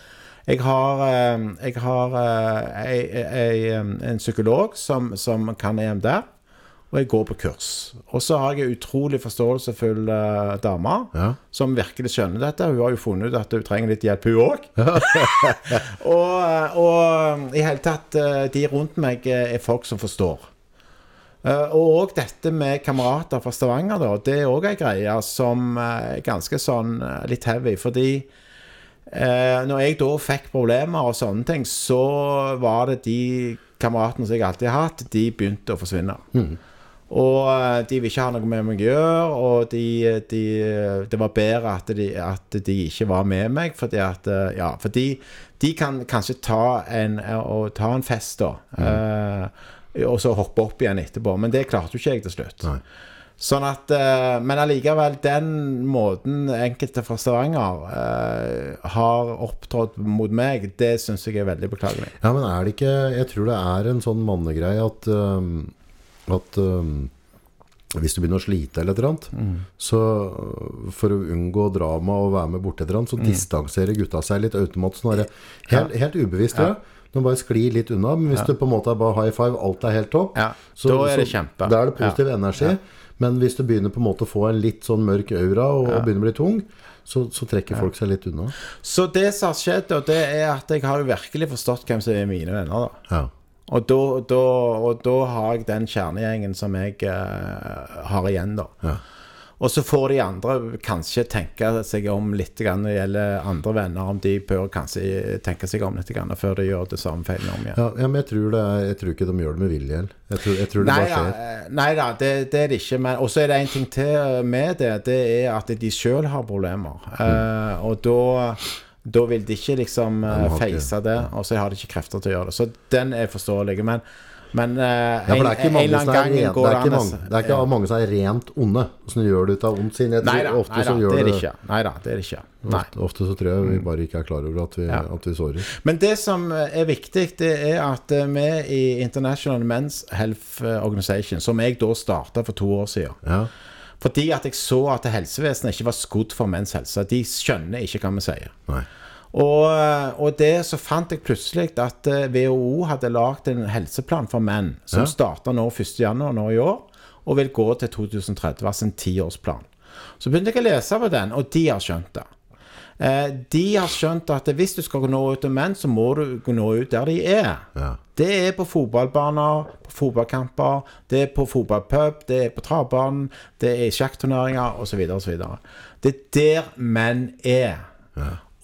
Jeg har, eh, jeg har jeg, jeg, eh, en psykolog som, som kan EMDR, og jeg går på kurs. Og så har jeg en utrolig forståelsesfull uh, dame Ja. som virkelig skjønner dette. Hun har jo funnet ut at hun trenger litt hjelp, hun òg. og, eh, og i hele tatt, eh, de rundt meg eh, er folk som forstår. Eh, og òg dette med kamerater fra Stavanger, da, det er òg ei greie som eh, er ganske sånn eh, litt heavy. Fordi eh, når jeg da fikk problemer og sånne ting, så var det de kameratene som jeg alltid har hatt, de begynte å forsvinne. Og eh, de vil ikke ha noe med meg å gjøre, og de, de, det var bedre at de, at de ikke var med meg, fordi at eh, Ja, for de, kan kanskje ta en, og ta en fest, da. eh, og så hoppe opp igjen etterpå. Men det klarte jo ikke jeg til slutt. Nei. Sånn at, eh, Men allikevel, den måten enkelte fra Stavanger eh, har opptrådt mot meg, det syns jeg er veldig beklagelig. Ja, men er det ikke Jeg tror det er en sånn mannegreie at At um, hvis du begynner å slite eller et eller annet, Mm. så uh, for å unngå drama og være med borti et eller annet, så Mm. distanserer gutta seg litt automatisk. Nå er det helt, helt ubevisst, ja. De bare sklir litt unna. Men hvis det på en måte er bare high five, alt er helt topp, Ja, da er det kjempe. Da er det positiv energi. Men hvis du begynner på en måte å få en litt sånn mørk aura og begynner å bli tung, så, så trekker folk seg litt unna. Så det som har skjedd, og det er at jeg har jo virkelig forstått hvem som er mine venner. da. Ja. Og da, da, og da har jeg den kjernegjengen som jeg uh, har igjen, da. Ja. Og så får de andre kanskje tenke seg om litt når det gjelder andre venner, om de bør kanskje tenke seg om litt før de gjør det samme feilen om igjen. Ja, ja, men jeg tror, det er, jeg tror ikke de gjør det med vilje. Jeg tror, jeg tror det Nei bare skjer. eh, nei da det, det er det ikke. Men også er det en ting til med det. Det er at de sjøl har problemer. Eh, og da da vil de ikke liksom uh, face det, og så har de ikke krefter til å gjøre det. Så den er forståelig. Men, men uh, Ja, en, en eller annen gang rent, går det an mange, det er ikke ja. mange som er rent onde. Som gjør det ut av ondt sin. Jeg Nei da, ofte nei da, det er det ikke. Nei da, det er det ikke. Nei. Ofte, så tror jeg vi bare ikke er klar over at vi, Ja. at vi sårer. Men det som er viktig, det er at eh, vi i International Men's Health Organization, som jeg da starta for to år siden Ja. Fordi at jeg så at helsevesenet ikke var skodd for menns helse. De skjønner ikke hva vi sier. Nei. Og, og det så fant jeg plutselig at eh, WHO hadde lagd en helseplan for menn, som Ja. starta nå 1.1. nå i år, og vil gå til 2030. Altså en tiårsplan. Så begynte jeg å lese på den, og de har skjønt det. Eh, de har skjønt at hvis du skal nå ut til menn, så må du nå ut der de er. Ja. Det er på fotballbaner, på fotballkamper, det er på fotballpub, det er på travbanen, det er i sjakkturneringer osv. osv. Det er der menn er.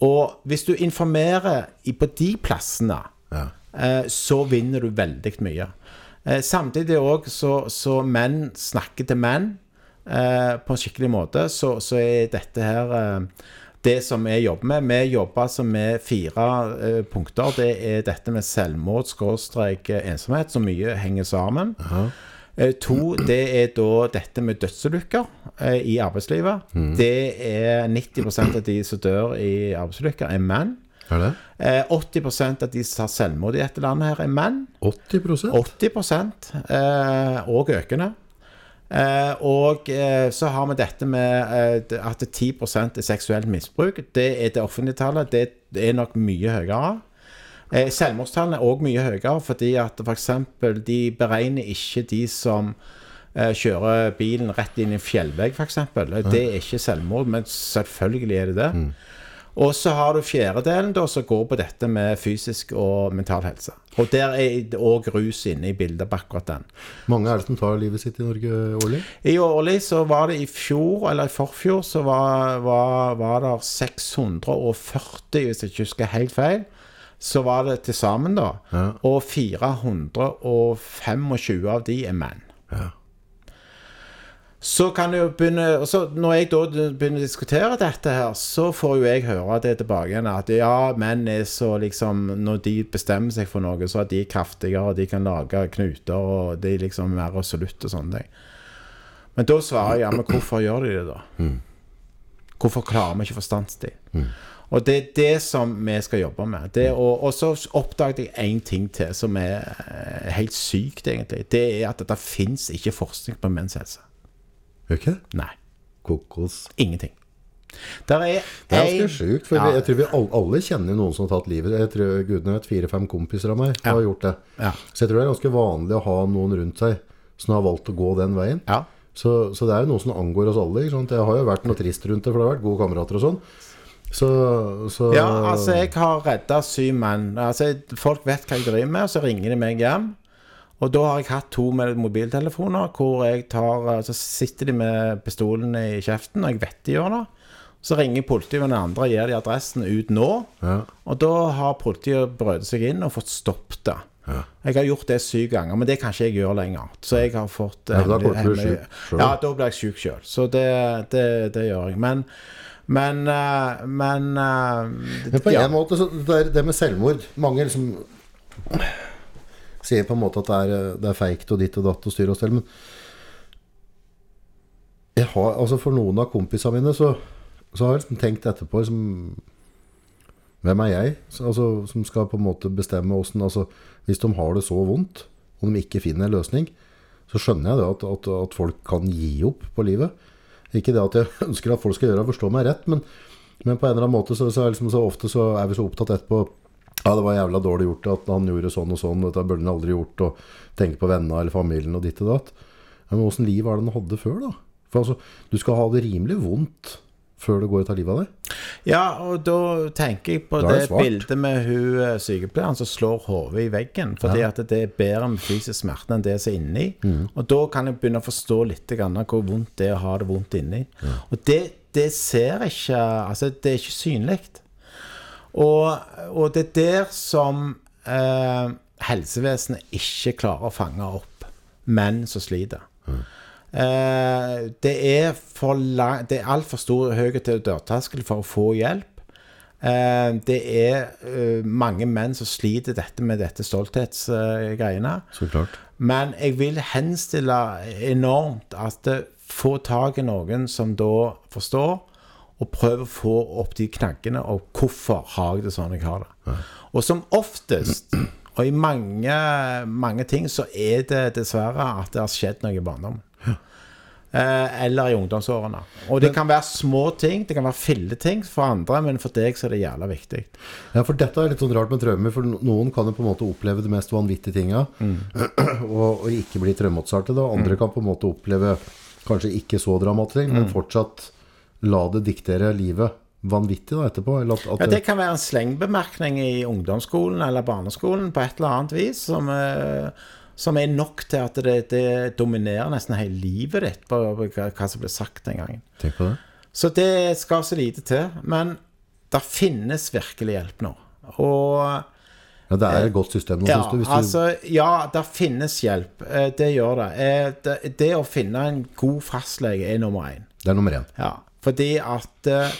Og hvis du informerer på de plassene Ja. eh, så vinner du veldig mye. Eh, samtidig òg så, så menn snakker til menn eh, på en skikkelig måte, så, så er dette her eh, det som vi jobber med. Vi jobber altså med fire eh, punkter. Det er dette med selvmord, skråstrek, eh, ensomhet, så mye henger sammen. Eh, to, det er da dette med dødsulykker eh, i arbeidslivet. Det er 90% av de som dør i arbeidsulykker, er menn. Er det? Eh, 80% av de som tar selvmord i dette landet her, er menn. 80% 80 eh, og økende. Eh, og eh, så har vi dette med eh, at 10 er seksuelt misbruk. Det er det offentlige tallet. Det, det er nok mye høyere. Eh, selvmordstallene er òg mye høyere fordi at f.eks. de beregner ikke de som eh, kjører bilen rett inn i en fjellvegg, f.eks. Det er ikke selvmord, men selvfølgelig er det det. Og så har du fjerdedelen da, som går på dette med fysisk og mental helse. Og der er òg rus inne i bildet på akkurat den. Mange er det som tar livet sitt i Norge årlig? I årlig så var det i fjor, eller i forfjor, så var, var, var det 640, hvis jeg ikke husker helt feil. Så var det til sammen, da. Ja. Og 425 av de er menn. Ja. Så kan jeg jo begynne så Når jeg da begynner å diskutere dette her, så får jo jeg høre det tilbake igjen at ja, menn er så liksom Når de bestemmer seg for noe, så er de kraftigere, og de kan lage knuter, og de liksom er resolutte og sånne ting. Men da svarer jeg ja, men hvorfor gjør de det, da? Hvorfor klarer vi ikke stanset de? Og det er det som vi skal jobbe med. Det, og, og så oppdaget jeg én ting til som er eh, helt sykt, egentlig. Det er at det fins ikke forskning på menns helse. Gjør ikke det? Nei. Kokos. Ingenting. Der er Det er ganske sjukt, for Ja. jeg tror vi alle, alle kjenner noen som har tatt livet. Jeg tror gudene vet fire-fem kompiser av meg har gjort det. Ja. Så jeg tror det er ganske vanlig å ha noen rundt seg som har valgt å gå den veien. Ja. Så, så det er jo noe som angår oss alle. Det har jo vært noe trist rundt det, for det har vært gode kamerater og sånn. Så, så Ja, altså, jeg har redda syv menn. Altså, folk vet hva jeg driver med, og så ringer de meg hjem. Og da har jeg hatt to med mobiltelefoner hvor jeg tar Så sitter de med pistolen i kjeften, og jeg vet de gjør det. Så ringer politiet med den andre og gir de adressen ut nå. Ja. Og da har politiet brødet seg inn og fått stoppet det. Jeg har gjort det syv ganger, men det kan ikke jeg gjøre lenger. Så jeg har fått Ja, for da blir du syk selv. Ja, da blir jeg syk sjøl. Så det, det, det gjør jeg. Men Men, eh, men eh, Men på en ja. måte, så det, det med selvmord Mange liksom sier på en måte at det er, det er feigt og ditt og datt og styr og stell, men jeg har, altså for noen av kompisene mine så, så har jeg liksom tenkt etterpå liksom, Hvem er jeg Så, altså, som skal på en måte bestemme hvordan altså, Hvis de har det så vondt, og de ikke finner en løsning, så skjønner jeg det at, at, at folk kan gi opp på livet. Ikke det at jeg ønsker at folk skal gjøre og forstå meg rett, men, men på en eller annen måte så, så, liksom, så ofte så er vi så opptatt etterpå Ja, det var jævla dårlig gjort at han gjorde sånn og sånn, dette burde han aldri gjort, og tenke på vennene eller familien og ditt og datt. Men åssen liv var det han hadde før, da? For altså, du skal ha det rimelig vondt før det går ut av livet av deg. Ja, og da tenker jeg på det det bildet med hun eh, sykepleieren som slår hodet i veggen. Fordi at det er bedre med fysisk smerte enn det som er inni. Mm. Og da kan jeg begynne å forstå litt hvor vondt det er å ha det vondt inni. Og det, det ser ikke Altså, det er ikke synlig. Og, og det er der som eh, helsevesenet ikke klarer å fange opp menn som sliter. Eh, det er for lang, Det er altfor stor høy dørterskel for å få hjelp. Eh, det er eh, mange menn som sliter dette med dette stolthetsgreiene. Så. Men jeg vil henstille enormt at få tak i noen som da forstår, og prøve å få opp de knaggene og hvorfor har jeg det sånn jeg har det. Og som oftest, og i mange, mange ting, så er det dessverre at det har skjedd noe i barndommen. Eh, eller i ungdomsårene. Og det kan være små ting, det kan være filleting for andre, men for deg så er det jævla viktig. Ja, for dette er litt sånn rart med traumer, for noen kan jo på en måte oppleve de mest vanvittige tinga, og, og ikke bli traumatiserte. Da. Andre kan på en måte oppleve kanskje ikke så dramatiske ting, men fortsatt la det diktere livet vanvittig da, etterpå. Eller at, at Ja, Det kan være en slengbemerkning i ungdomsskolen eller barneskolen på et eller annet vis som, eh, som er nok til at det, det dominerer nesten hele livet ditt på hva, som ble sagt den gangen. Tenk på det. Så det skal så lite til. Men det finnes virkelig hjelp nå. Og Ja, det er et godt system nå, Ja, syns du? Hvis du altså, ja, det finnes hjelp. Eh, Det gjør det. Eh, Det, det å finne en god fastlege er nummer én. Det er nummer én. Ja, fordi at eh,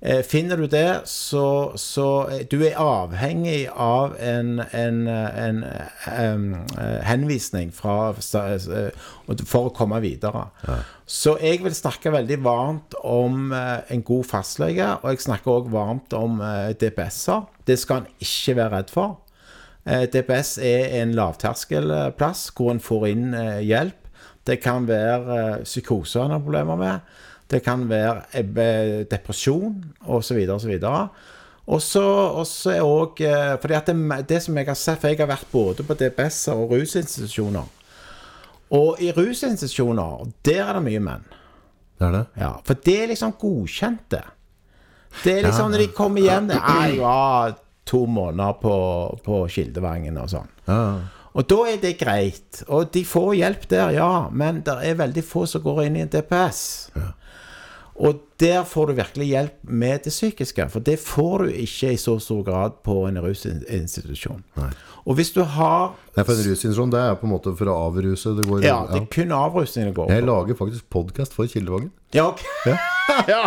eh, Finner du det, så, så eh, Du er avhengig av en, en, eh, en eh, henvisning fra, for å komme videre. Så jeg vil snakke veldig varmt om en god fastlege, og jeg snakker òg varmt om DPS-er. Det skal en ikke være redd for. DPS er en lavterskelplass hvor en får inn hjelp. Det kan være psykose psykoser en har problemer med. Det kan være eh, depresjon osv. osv. Og så er òg Fordi at det, det som jeg har sett For jeg har vært både på DPS-er og rusinstitusjoner. Og i rusinstitusjoner, der er det mye menn. Det det? Ja, For det er liksom godkjente. Det er liksom når de kommer hjem det, er jo to måneder på, på Kildevangen og sånn. Ja. Og da er det greit. Og de får hjelp der, ja. Men det er veldig få som går inn i en DPS. Og der får du virkelig hjelp med det psykiske. For det får du ikke i så stor grad på en rusinstitusjon. Og hvis du har Nei, for en rusinstitusjon, det er på en måte for å avruse. Det går, Ja, det er kun avrusning det går Jeg lager faktisk podkast for Kildevangen. Ja, ok. ja,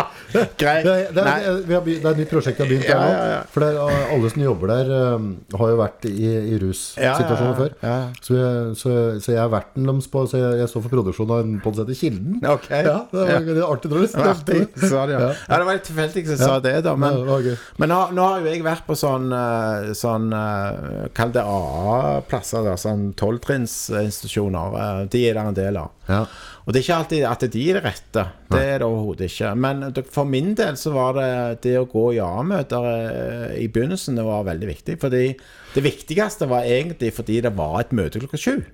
greit. Det er, det, er, begynt, det er et nytt prosjekt jeg har begynt Ja, ja, ja. For det er, alle som jobber der, um, har jo vært i, i russituasjoner Ja, ja, ja. før. Ja. Så, jeg, så, så jeg er verten deres på Så jeg, jeg står for produksjonen av en podkast som heter Kilden. Ok. Ja, det var det artig når du det, ja. Ja. ja, det var litt tilfeldig jeg sa det, da. Men, Ja, det men nå, nå har jo jeg vært på sånn, eh, sånn eh, Kall det AA-plasser. Da, Sånn tolvtrinnsinstitusjoner. eh, De er der en del av. Ja. Og det er ikke alltid at de er det rette. Det er det overhodet ikke. Men for min del så var det det å gå i AA-møter eh, i begynnelsen det var veldig viktig. Fordi det viktigste var egentlig fordi det var et møte klokka sju.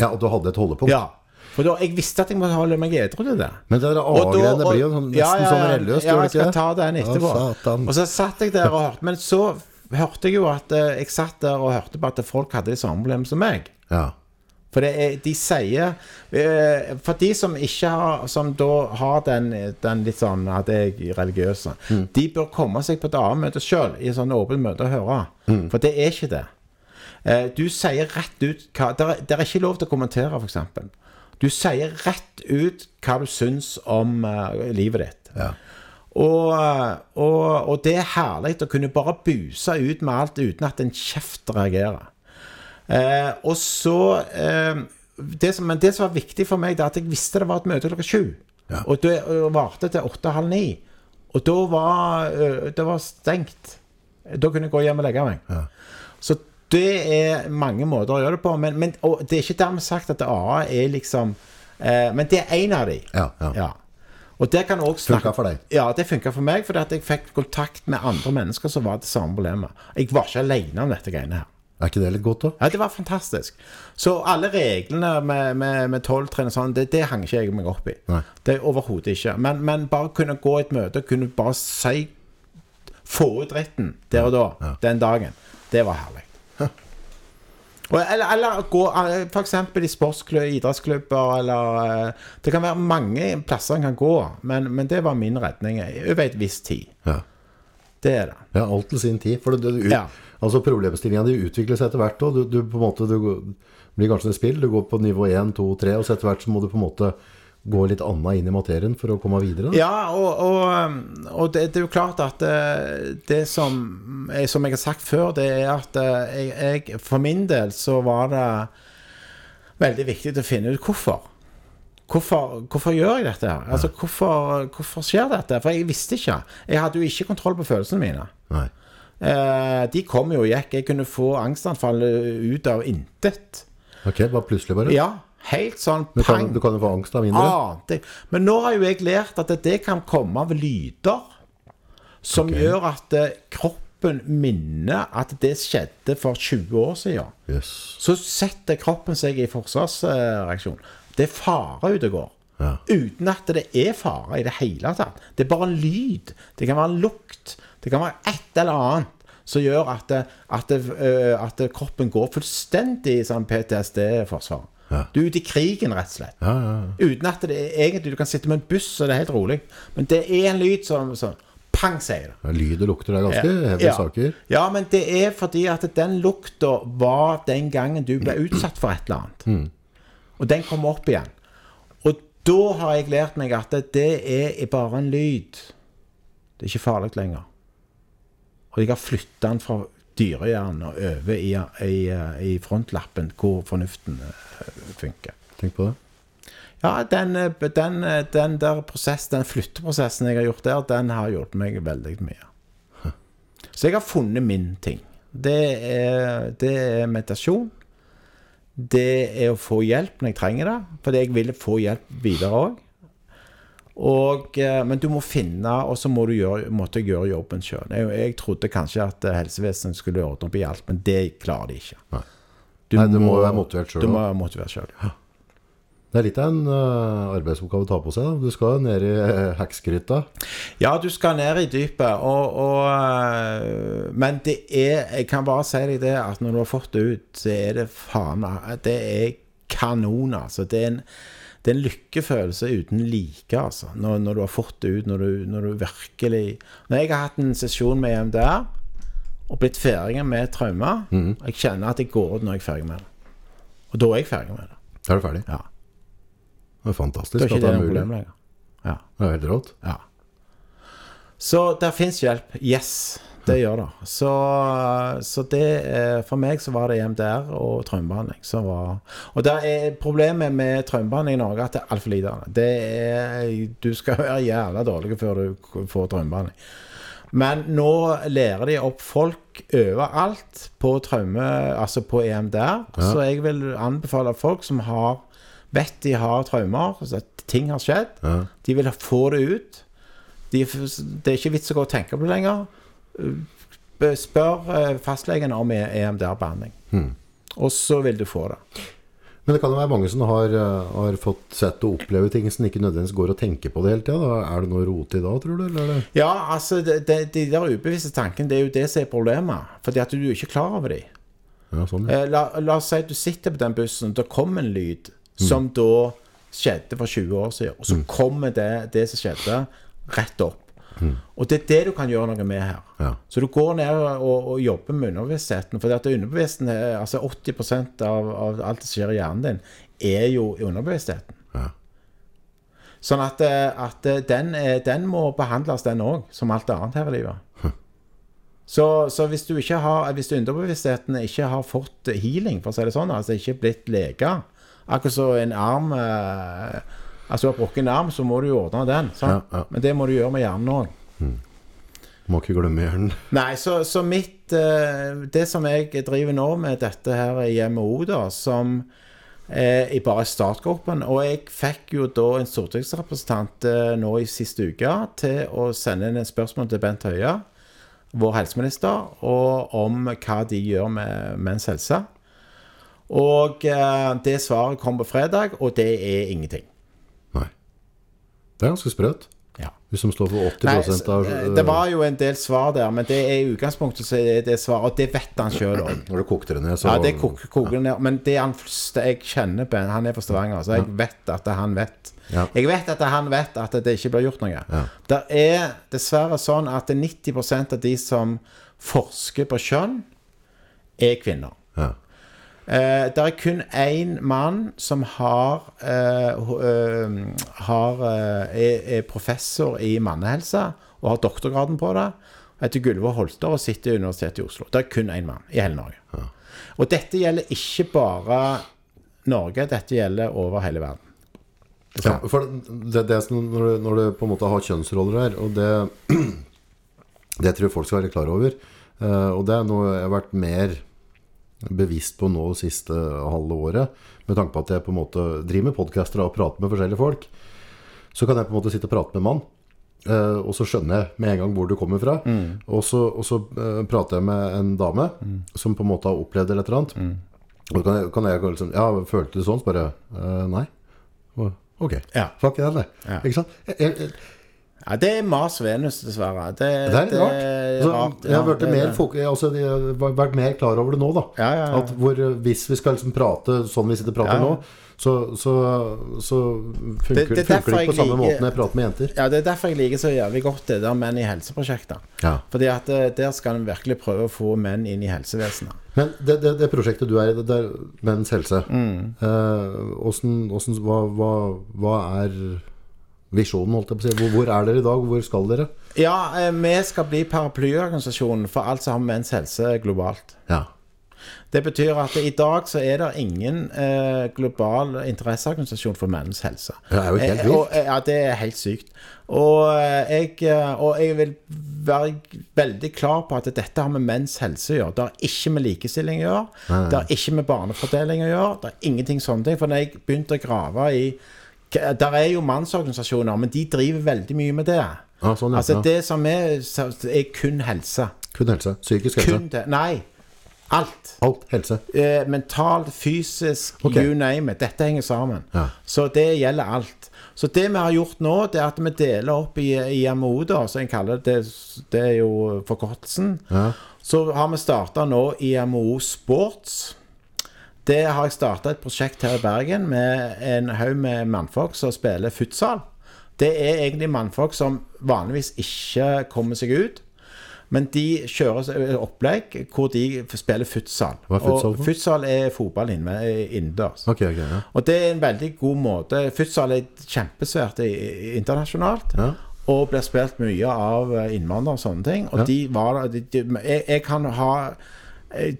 ja, og du hadde et holdepunkt. Ja. For da, jeg visste at jeg måtte holde meg edru til det. Men det der Og da- A-greiene blir jo sånn, nesten ja, ja, sånn ja. religiøst, Ja, gjør jeg det ikke skal ta den etterpå. Og så satt jeg der og hørte Men så hørte jeg jo at eh, Jeg satt der og hørte på at folk hadde de samme problemene som meg. Ja. For det er, de sier eh, For de som ikke har Som da har den, den litt sånn at jeg religiøse, de bør komme seg på et annet møte sjøl, i sånn åpent møte og høre. For det er ikke det. Eh, du sier rett ut hva Det er ikke lov til å kommentere, f.eks. Du sier rett ut hva du syns om uh, livet ditt. Ja. Og, og, og det er herlig å kunne bare buse ut med alt uten at en kjeft reagerer. Eh, og så eh, det som, Men det som var viktig for meg, det er at jeg visste det var et møte klokka sju. Ja. Og det varte til åtte-halv ni. Og da var eh, det var stengt. Da kunne jeg gå hjem og legge meg. Ja. Så det er mange måter å gjøre det på. Men, men, og det er ikke dermed sagt at AA er liksom eh, Men det er én av de. Ja, ja. Og det kan også Funka for deg? Ja, det funka for meg, fordi at jeg fikk kontakt med andre mennesker som var det samme problemet. Jeg var ikke alene om dette greiene her. Er ikke det litt godt, da? Ja, Det var fantastisk. Så alle reglene med, med, med tolvtrinn og sånn, det, det hang ikke jeg meg opp i. Nei. Det er Overhodet ikke. Men, men bare kunne gå et møte, kunne bare si Få ut retten der og da, den dagen. Det var herlig. Eller, eller gå f.eks. for eksempel i sportsklubber, idrettsklubber, eller eh, Det kan være mange plasser en kan gå, men, men det var min redning over et visst tid. Ja. Det er det. Ja, alt til sin tid. For det, det, Ja. altså Problemstillinga di utvikler seg etter hvert. Og du, du på en måte du blir kanskje et spill. Du går på nivå 1, 2, 3, og så etter hvert så må du på en måte gå litt annet inn i materien for å komme videre. Da. Ja, og, og, um, og det, det er jo klart at det, det som, jeg, som jeg har sagt før, det er at eh, jeg, jeg For min del så var det veldig viktig å finne ut hvorfor. Hvorfor, hvorfor gjør jeg dette? her? Altså, hvorfor, hvorfor skjer dette? For jeg visste ikke. Jeg hadde jo ikke kontroll på følelsene mine. Nei. Eh, de kom jo og gikk. Jeg kunne få angstanfall ut av intet. Ok, bare plutselig bare. Ja, helt sånn Du kan, pang. du kan jo få angst av mindre. Ante. Men nå har jo jeg lært at det kan komme av lyder som gjør at eh, kroppen minner at det skjedde for 20 år siden. Yes. Så setter kroppen seg i forsvarsreaksjon. Det er fare ute og går. Ja. Uten at det er fare i det hele tatt. Det er bare en lyd. Det kan være en lukt. Det kan være et eller annet som gjør at, det, at, det, øh, at kroppen går fullstendig i sånn PTSD-forsvar. Ja. Du er ute i krigen, rett og slett. Ja. Uten at det er egentlig Du kan sitte med en buss, og det er helt rolig. Men det er en lyd som, sånn pang, sier det. Lyd og lukter er ganske Ja. saker. Ja, men det er fordi at den lukta var den gangen du ble utsatt for et eller annet. Og den kommer opp igjen. Og da har jeg lært meg at det er bare en lyd. Det er ikke farlig lenger. Og jeg har flytta den fra dyrehjernen og over i, i, i frontlappen, hvor fornuften eh, funker. Tenk på det. Ja, den, eh, den, eh, den der prosess, den flytteprosessen jeg har gjort der, den har hjulpet meg veldig mye. Så jeg har funnet min ting. Det er, det er meditasjon. Det er å få hjelp når jeg trenger det, fordi jeg vil få hjelp videre òg. Og, eh, men du må finne, og så må du gjøre, måtte jeg gjøre jobben sjøl. Jeg, jeg trodde kanskje at eh, helsevesenet skulle ordne opp i alt, men det klarer de ikke. Nei. Nei, du må være motivert selv Du må være motivert sjøl. Det er litt av en uh, arbeidsoppgave å ta på seg. Da. Du skal ned i uh, heksgryta. Ja, du skal ned i dypet, og, og, uh, Men det er Jeg kan bare si deg det at når du har fått det ut, så er det faen Det er kanon, altså. Det er en, det er en lykkefølelse uten like, altså. Når, når du har fått det ut, når du, når du virkelig Når jeg har hatt en sesjon med EMDR og blitt ferdig med traumer Jeg kjenner at jeg går ut når jeg er ferdig med det. Og da er jeg ferdig med det. Da er du ferdig. Ja. Det er fantastisk Da er at det det er mulig. problem. Ja. Det er helt rått. Ja. Så der fins hjelp. Yes, det gjør det. Så, så det eh, For meg så var det EMDR og traumebehandling som var Og der er problemet med traumebehandling i Norge at det er altfor lite av det. Er Du skal være jævla dårlig før du får traumebehandling. Men nå lærer de opp folk overalt på traume, altså på EMDR. Så jeg vil anbefale folk som har vet de har traumer, at ting har skjedd. Ja. De vil få det ut. De, det er ikke vits å gå og tenke på det lenger. Be- Spør eh, fastlegen om E- EMDR-behandling. Og så vil du få det. Men det kan jo være mange som har, uh, har fått sett og oppleve ting som ikke nødvendigvis går og tenker på det hele tida. Er det noe rot i da, tror du? Eller er? Ja, altså, det, det, de der ubevisste tankene, det er jo det som er problemet. Fordi at du er ikke klar over dem. Ja, sånn, ja. Eh, La, la oss si at du sitter på den bussen, det kom en lyd som da skjedde for 20 år siden, og så kommer det, det som skjedde, rett opp. Og det er det du kan gjøre noe med her. Ja. Så du går ned og, og jobber med underbevisstheten. For at underbevisstheten er, altså 80 av, av alt som skjer i hjernen din, er jo i underbevisstheten. Ja. Sånn at, eh, at eh, den, er- den må behandles, den òg, som alt annet her i livet. Så, så hvis du ikke har Hvis underbevisstheten ikke har fått healing, for å si det sånn, altså ikke blitt lege Akkurat som en arm eh, Altså du har brukket en arm, så må du jo ordne den. Sant? Ja, ja. Men det må du gjøre med hjernen òg. Må ikke glemme hjernen. Nei, så, så mitt eh, Det som jeg driver nå med dette her i MO, da, som eh, i bare startgruppen Og jeg fikk jo da en stortingsrepresentant eh, nå i siste uke til å sende inn et spørsmål til Bent Høie, vår helseminister, og om hva de gjør med menns helse. Og eh, det svaret kom på fredag, og det er ingenting. Det er ganske sprøtt. Ja. Hvis som står for 80 Nei, av det var jo en del svar der, men det er i utgangspunktet så er det svar, og det vet han sjøl òg. Når du kokte det ned, så Ja, det koker, ja. ned. Men det han, jeg kjenner Ben, han er fra Stavanger, så jeg vet at han vet. Ja. Jeg vet at han vet at det ikke blir gjort noe. Det er dessverre sånn at 90% av de som forsker på kjønn, er kvinner. Ja. Eh, det er kun én mann som har, eh, eh, har eh, er, professor i mannehelse og har doktorgraden på det. Heter Gulvor Holter og sitter i Universitetet i Oslo. Det er kun én mann i hele Norge. Og dette gjelder ikke bare Norge, dette gjelder over hele verden. Ja, for det, det når, du, når du på en måte har kjønnsroller her, og det Det tror jeg folk skal være klar over. Og det er noe jeg har vært mer bevisst på nå siste halve året. Med tanke på at jeg på en måte driver med podcaster og prater med forskjellige folk. Så kan jeg på en måte sitte og prate med en mann. eh, og så skjønner jeg med en gang hvor du kommer fra. Og så, og så eh, prater jeg med en dame som på en måte har opplevd et eller annet. Og så kan jeg, kan jeg liksom Ja, følte du sånn? Så bare eh, Nei. Ok. Ja. Fuck det, det. Ja. Ikke sant? Jeg, jeg, Ja, det er Mars Venus, dessverre. Det, det er litt rart. Altså, jeg har det er mer, folk, altså, jeg har vært mer klar over det nå, da. Ja, ja. At hvor, eh, hvis vi skal liksom prate sånn vi sitter og prater nå, så, så, så funker Det- det er funker det ikke på samme liker- måte når jeg prater med jenter. Ja, Det er derfor jeg liker så jævlig godt det der Menn i helse-prosjektet. Ja. Fordi at eh, der skal en virkelig prøve å få menn inn i helsevesenet. Men det, det, det prosjektet du er i, det det er menns helse. Mm. Eh, hvordan, hvordan, hva, hva, hva er visjonen, holdt jeg på å si? Hvor, hvor er dere i dag? Hvor skal dere? Ja, eh, vi skal bli paraplyorganisasjonen for alt som har med menns helse globalt. Ja. Det betyr at i dag så er det ingen eh, global interesseorganisasjon for menns helse. Det er jo helt Eh, vilt. eh, ja, det er helt sykt. Og jeg, og jeg vil være veldig klar på at dette har med menns helse å gjøre. Det har ikke med likestilling å gjøre. Det har ikke med barnefordeling å gjøre. Det er ingenting sånne ting. For når jeg begynte å grave i Der er jo mannsorganisasjoner, men de driver veldig mye med det. Ja, sånn, ja. Altså det som er, er kun helse. Kun helse. Psykisk helse. Kun det. Nei. Alt. Alt helse. Eh, mentalt, fysisk, okay. you name it. Dette henger sammen. Ja. Så det gjelder alt. Så det vi har gjort nå, det er at vi deler opp i IMO, da, som jeg kaller det. Det er jo forkortelsen. Ja. Så har vi starta nå IMO Sports. Det har jeg starta et prosjekt her i Bergen med en haug med mannfolk som spiller futsal. Det er egentlig mannfolk som vanligvis ikke kommer seg ut. Men de kjører et opplegg hvor de spiller futsal. Hva er futsal Og futsal er fotball inne- innendørs. Okay, okay, Ja. Og det er en veldig god måte. Futsal er kjempesvært internasjonalt. Ja. Og blir spilt mye av eh, innvandrere og sånne ting. Og Ja. de var de, de, jeg, jeg kan ha eh,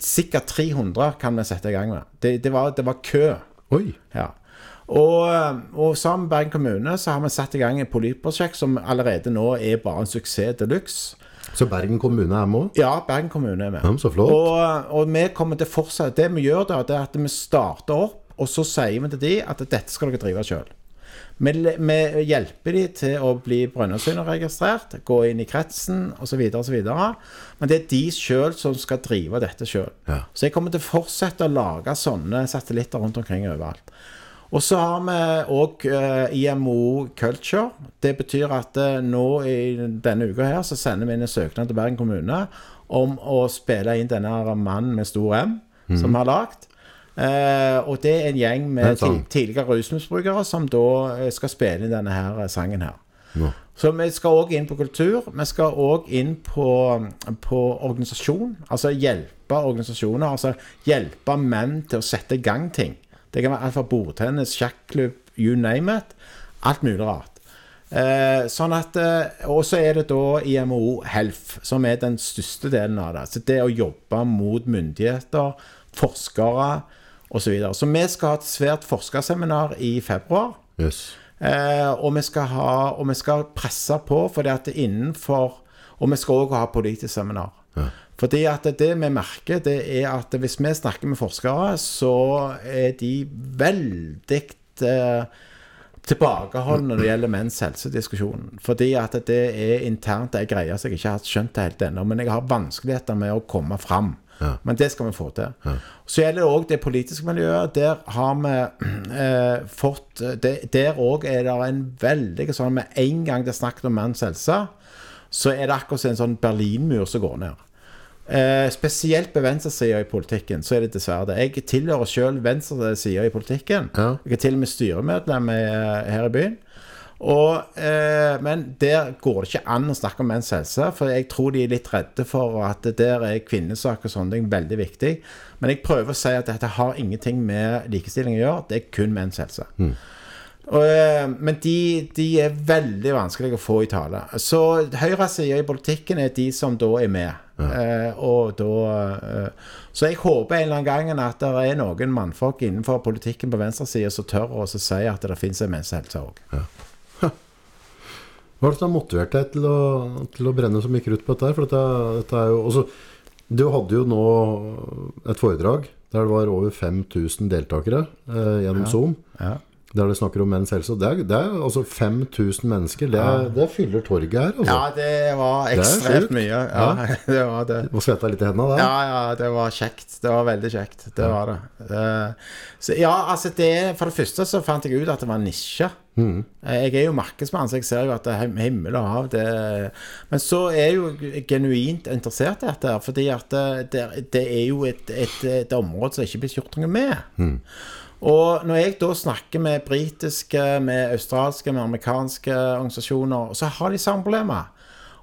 Sikkert 300 kan vi sette i gang med. Det, det, var, det var kø. Oi. Ja. Og, eh, og sammen med Bergen kommune så har vi satt i gang et politprosjekt som allerede nå er bare en suksess de luxe. Så Bergen kommune er med òg? Ja, Bergen kommune er med. Ja, så flott. Og, og vi kommer til å fortsette Det vi gjør da, det er at vi starter opp, og så sier vi til de at dette skal dere drive sjøl. Vi, vi hjelper de til å bli Brønnøysundregistrert, gå inn i kretsen osv. Men det er de sjøl som skal drive dette sjøl. Ja. Så jeg kommer til å fortsette å lage sånne satellitter rundt omkring overalt. Og så har vi òg IMO Culture. Det betyr at eh, nå i denne uka her så sender vi inn en søknad til Bergen kommune om å spille inn denne mannen med stor M som vi har lagd. Eh, og det er en gjeng med sånn. tidligere rusmisbrukere som da eh, skal spille denne her eh, sangen her. Ja. Så vi skal òg inn på kultur. Vi skal òg inn på, på organisasjon. Altså hjelpe organisasjoner. Altså hjelpe menn til å sette i gang ting. Det kan være alt fra bordtennis, sjakklubb, you name it. Alt mulig rart. Eh, sånn at eh, Og så er det da IMO Health, som er den største delen av det. Så det å jobbe mot myndigheter, forskere osv. Så, videre. så vi skal ha et svært forskerseminar i februar. Yes. Eh, og, vi skal ha, og vi skal presse på, at det innenfor Og vi skal òg ha politisk seminar. Fordi at det vi merker, det er at hvis vi snakker med forskere, så er de veldig eh, tilbakeholdne når det gjelder menns helsediskusjonen. Fordi at det er internt ei greie som jeg ikke har skjønt det helt ennå. Men jeg har vanskeligheter med å komme fram. Men det skal vi få til. Så gjelder det òg det politiske miljøet. Der har vi eh, fått det- Der òg er det en veldig sånn Med en gang det er snakket om manns helse, så er det akkurat en sånn Berlinmur som går ned. Eh, spesielt på venstresida i politikken, så er det dessverre det. Jeg tilhører sjøl venstresida i politikken. Ja. Jeg er til og med styremedlem her i byen. Og, eh, men der går det ikke an å snakke om menns helse, for jeg tror de er litt redde for at der er kvinnesak og sånne ting veldig viktig. Men jeg prøver å si at dette har ingenting med likestilling å gjøre, det er kun menns helse. Og, eh, men de, de er veldig vanskelige å få i tale. Så høyresida i politikken er de som da er med. Eh, og da eh, Så jeg håper en eller annen gang at det er noen mannfolk innenfor politikken på venstresida som tør å si at det finnes en menneskehelse òg. Hva er det har motivert deg til å, til å brenne så mye krutt på dette? For dette, dette er jo også, Du hadde jo nå et foredrag der det var over 5000 deltakere eh, gjennom Zoom. Ja. Der det snakker om menns helse. Det er, det er altså 5000 mennesker. Det, er- det fyller torget her. Altså. ja, det var ekstremt mye. Ja, det var det. Må svette litt i hendene der. Ja, ja, det var kjekt. Det var veldig kjekt. Det var det. Eh, Så ja, altså det For det første så fant jeg ut at det var nisje. Mm. Eh, Jeg er jo markedsmann, så jeg ser jo at det er himmel og hav det Men så er jeg jo genuint interessert i dette, fordi at det, det, det er jo et, et, et område som ikke blir gjort noe med. Mm. Og når jeg da snakker med britiske, med australske, med amerikanske organisasjoner, så har de samme problemer.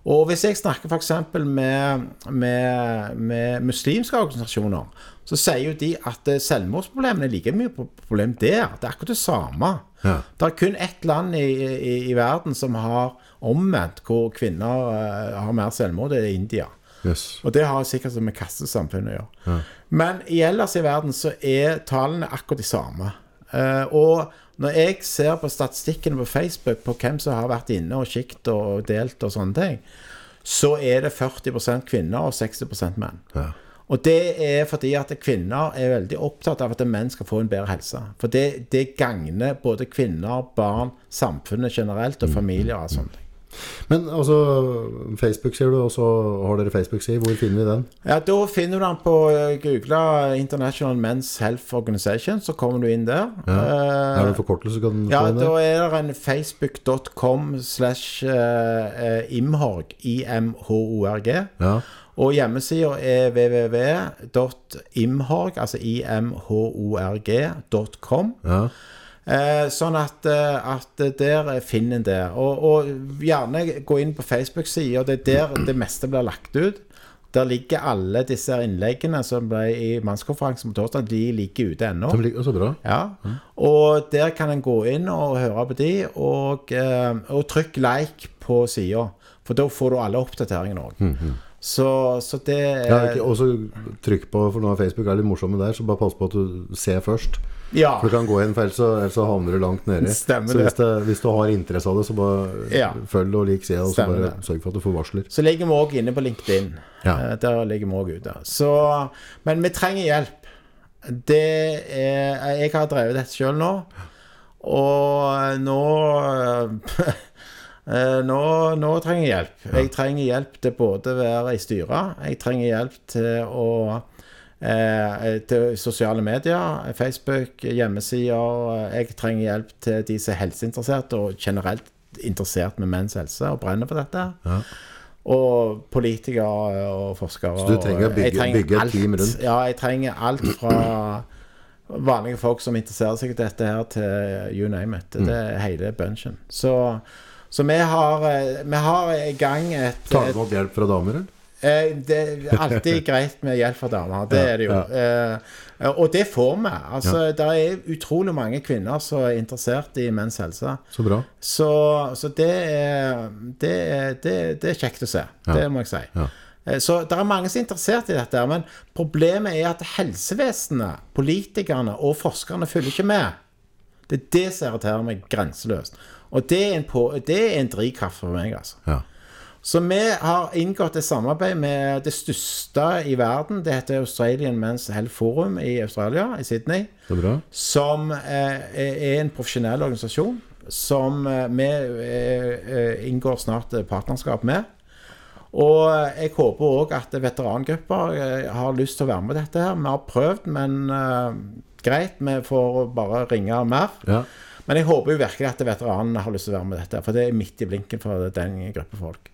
Og hvis jeg snakker f.eks. Med, med, med muslimske organisasjoner, så sier jo de at eh, selvmordsproblemene er like mye pro- problem der. Det er akkurat det samme. Ja. Det er kun ett land i, i, i verden som har omvendt, hvor kvinner uh, har mer selvmord. Det er India. Yes. Og det har sikkert med kastesamfunnet å gjøre. Men i ellers i verden så er tallene akkurat de samme. Uh, og når jeg ser på statistikkene på Facebook på hvem som har vært inne og kikket og delt og sånne ting, så er det 40% kvinner og 60 menn. Ja. Og det er fordi at kvinner er veldig opptatt av at menn skal få en bedre helse. For det, det gagner både kvinner, barn, samfunnet generelt og familier og sånne ting. Men altså, Facebook sier du, og så har dere Facebook-side. Hvor finner vi den? Ja, Da finner du den på eh, Google International Men's Health Organization, så kommer du inn der. Er Eh, det en forkortelse? Kan du ja, få inn da er det en facebook.com slash imhorg, imhorg, I-M-H-O-R-G. Ja. Og hjemmesida er www.imhorg, altså imhorg.com. ja. Eh, sånn at, eh, at der finner en det. Og, og gjerne gå inn på Facebook-sida. Det er der det meste blir lagt ut. Der ligger alle disse innleggene som ble i mannskonferansen på torsdag. De ligger ute ennå. De ligger så bra. Ja. Og der kan en gå inn og høre på de, og, eh, og trykk like på sida. For da får du alle oppdateringene òg. Så, så det Ja, og så trykk på, for nå er Facebook er litt morsomme der, så bare pass på at du ser først. Ja. For du kan gå inn, for ellers så, ellers så havner du langt nedi. Så hvis, det, hvis du har interesse av det, så bare Ja. følg og lik sida, og så bare det. sørg for at du får varsler. Så ligger vi òg inne på LinkedIn. Ja. Eh, Der ligger vi òg ute. Så, men vi trenger hjelp. Det er Jeg har drevet dette sjøl nå, og nå eh, nå, nå trenger jeg hjelp. Jeg trenger hjelp til både å være i styret, jeg trenger hjelp til å eh, til sosiale medier, Facebook, hjemmesider. Jeg trenger hjelp til de som er helseinteressert og generelt interessert med menns helse og brenner for dette. Og politikere og forskere. Så du trenger å bygge- trenger bygge et team rundt? Ja, jeg trenger alt fra vanlige folk som interesserer seg i dette her, til you name it. Mm. Det er hele bunchen. Så, så vi har eh, Vi har i gang et, Tar du opp hjelp fra damer, eller? Eh, Det er alltid greit med hjelp fra damer. Det er det jo. Ja. og det får vi. Altså, Det er utrolig mange kvinner som er interessert i menns helse. Så bra. Så, så det, er, det, er, det, er kjekt å se. Det må jeg si. Ja. Eh, Så det er mange som er interessert i dette, men problemet er at helsevesenet, politikerne og forskerne følger ikke med. Det er det som irriterer meg grenseløst. Og det er en, på, det er en drivkraft for meg, altså. Ja. Så vi har inngått et samarbeid med det største i verden. Det heter Australian Men's Health Forum i Australia, i Sydney. Som eh, er en profesjonell organisasjon som eh, vi eh, inngår snart partnerskap med. Og jeg håper òg at veterangrupper har lyst til å være med dette. her Vi har prøvd, men greit, vi får bare ringe mer. Ja. Men jeg håper jo virkelig at veteranene har lyst til å være med dette, for det er midt i blinken for den gruppe folk.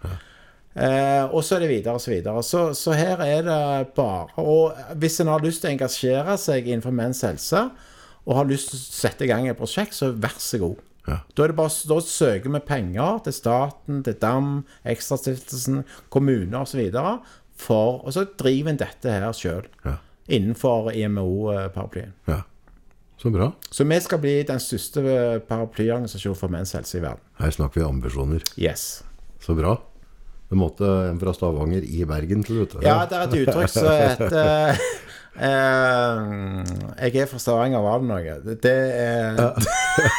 Eh, og så er det videre og så videre. Så, så her er det bare Og hvis en har lyst til å engasjere seg innenfor menns helse, og har lyst til å sette i gang et prosjekt, så vær så god. Ja. Da, er det bare, da søker vi penger til staten, til DAM, Ekstrastiftelsen, kommuner osv. For, og så driver en dette her sjøl. Ja. Innenfor IMO-paraplyen. ja. Så bra. Så vi skal bli den største paraplyorganisasjonen for menns helse i verden. Her snakker vi ambisjoner. Yes. Så bra. Det måtte en fra Stavanger i Bergen til, du. Ja, det er et uttrykk som heter eh, Jeg er fra Stavanger, var det noe? Det- er,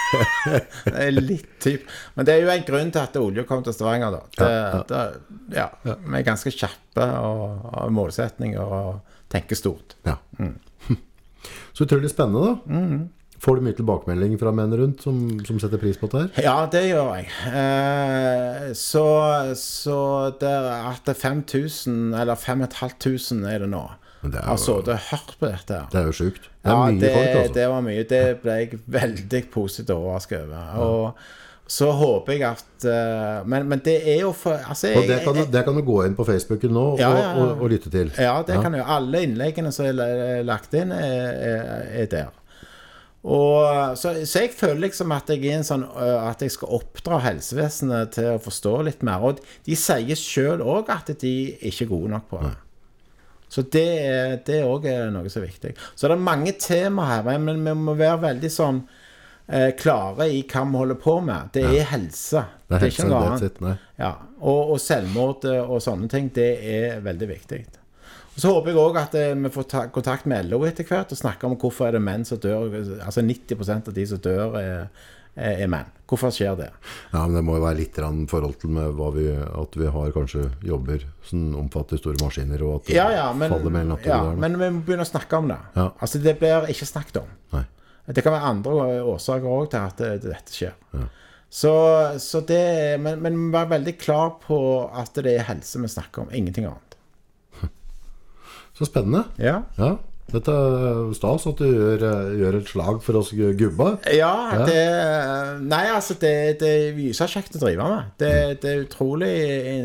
det er litt typ Men det er jo en grunn til at olje kom til Stavanger, da. Det, det, ja, Vi er ganske kjappe og har målsetninger og tenker stort. Ja. Så utrolig spennende, da. Mm. Får du mye tilbakemelding fra menn rundt som, som setter pris på dette her? Ja, det gjør jeg. Eh, så, så det er at det er 5000, eller 5500 er det nå, det er har jo- sittet og hørt på dette. Det er jo sjukt. Det er Ja, mye det, folk, altså. det var mye. Det ble jeg veldig positivt overrasket over. Og så håper jeg at uh, men, men det er jo for altså, Og det kan, det kan du gå inn på Facebooken nå og, Ja, ja, ja. og, og lytte til. Ja, det kan du. Alle innleggene som er lagt inn, er, er, er der. Og, så, så jeg føler liksom at jeg er en sånn At jeg skal oppdra helsevesenet til å forstå litt mer. Og de sier sjøl òg at de ikke er gode nok på det. Så det er- det òg er noe som er viktig. Så det er mange tema her, men vi må være veldig sånn klare i hva vi holder på med. Det er helse. Det er ikke noe annet. Ja, og, og selvmord eh, og sånne ting, det er veldig viktig. Og Så håper jeg òg at eh, vi får ta kontakt med LO etter hvert og snakke om hvorfor er det menn som dør. Altså 90 av de som dør, er, er menn. Hvorfor skjer det? Ja, men det må jo være litt forhold til med hva vi, at vi har kanskje jobber som omfatter store maskiner, og at det Ja, ja, men, faller mer ja, der. men vi må begynne å snakke om det. Ja. Altså Det blir ikke snakket om. Nei. Det kan være andre årsaker òg til at dette skjer. Så, så det men, men vær veldig klar på at det er helse vi snakker om, ingenting annet. Så spennende. Ja, Ja. Dette er stas at du gjør, eh, gjør et slag for oss gubba. ja det Nei, altså, det, det er gysa kjekt å drive med. Det, det er utrolig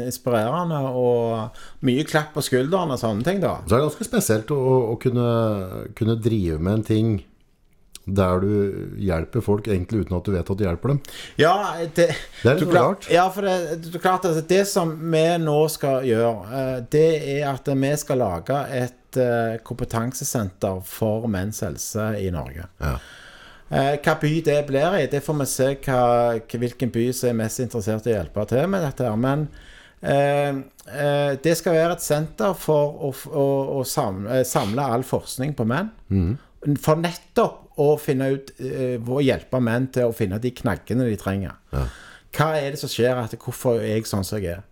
inspirerende og mye klapp på skulderen og sånne ting, da. Så er det ganske spesielt å, å kunne, kunne drive med en ting der du hjelper folk egentlig uten at du vet at du hjelper dem. Ja, det, Det er litt du klar- rart. Ja, for det, det klart at det som vi nå skal gjøre, eh, det er at vi skal lage et eh, kompetansesenter for menns helse i Norge. Ja. Eh, Hva by det blir i, det får vi se hva, hvilken by som er mest interessert i å hjelpe til med dette. her, Men eh, eh, det skal være et senter for å, å, å samle, samle all forskning på menn. For nettopp å finne ut eh, Å hjelpe menn til å finne de knaggene de trenger. Hva er det som skjer? At, hvorfor er jeg sånn som jeg er?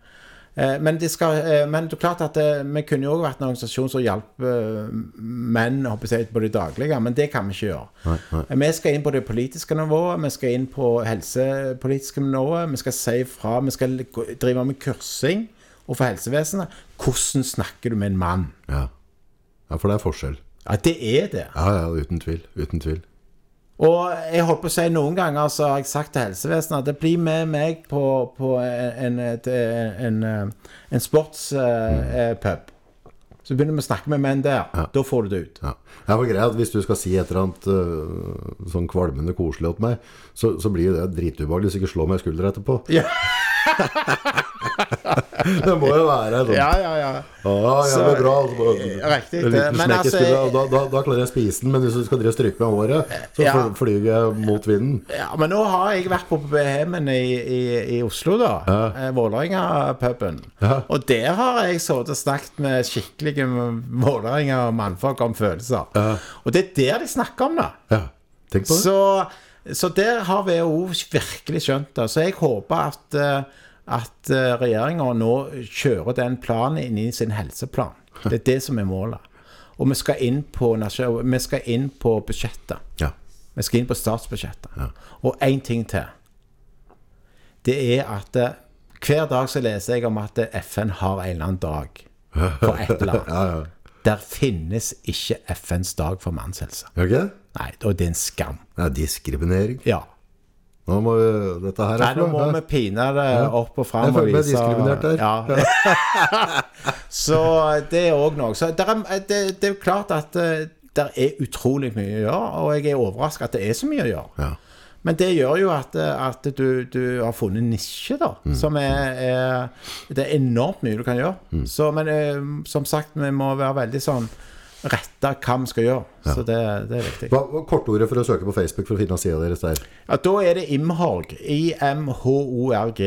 Eh, Men det, skal, eh, men det er klart at det, vi kunne jo også vært en organisasjon som hjalp menn jeg, på det daglige, men det kan vi ikke gjøre. Eh, Vi skal inn på det politiske nivået, vi skal inn på helsepolitiske nivået. Vi skal si fra, vi skal drive med kursing overfor helsevesenet. Hvordan snakker du med en mann? Ja. ja, for det er forskjell. Ja, det er det. Ja, ja, uten tvil. Uten tvil. Og jeg holdt på å si noen ganger så har jeg sagt til helsevesenet at det blir med meg på, på en, en, en, en sportspub. Så begynner vi å snakke med menn der. Da får du det ut. Ja. Ja, for greia, er Hvis du skal si et eller annet øh, sånn kvalmende koselig til meg, så, så blir jo det dritubehagelig hvis du ikke slår meg i skuldra etterpå. Ja, Det må jo være sånn ja, ja. ja. Ja, ja, det er bra. Riktig, En det. liten Men altså, da, da, da klarer jeg å spise den, men hvis du skal drive og stryke med håret, så Ja. flyr jeg mot vinden. Ja, men nå har jeg vært på Behemen i, i, i Oslo, da. Ja. Vålerenga-puben. Ja. Og der har jeg sittet og snakket med skikkelige Vålerenga-mannfolk om følelser. Og det er der de snakker om det. Ja, tenk på det. Så, så der har WHO virkelig skjønt det. Så jeg håper at, eh, at regjeringa nå kjører den planen inn i sin helseplan. Det er det som er målet. Og vi skal inn på, vi skal inn på budsjettet. Ja. Vi skal inn på statsbudsjettet. Og én ting til. Det er at eh, hver dag så leser jeg om at FN har en eller annen dag for et eller annet. Ja, ja. Der finnes ikke FNs dag for mannshelse. Gjør Nei, det er en skam. Det er diskriminering. Ja. Nå må dette her Nei, nå må vi pine det opp og fram. Jeg føler meg diskriminert der. Ja. så det er òg noe. Så er, det, det er klart at eh, det er utrolig mye å gjøre, og jeg er overraska at det er så mye å gjøre. Ja. Men det gjør jo at, eh, at du, du har funnet en nisje, da. Mm. Som er, er Det er enormt mye du kan gjøre. Mm. Så, men eh, som sagt, vi må være veldig sånn retta hva vi skal gjøre. Så det, det er viktig. Hva hva kortordet for å søke på Facebook for å finne sida deres der? Ja, da er det Imhorg. I-M-H-O-R-G.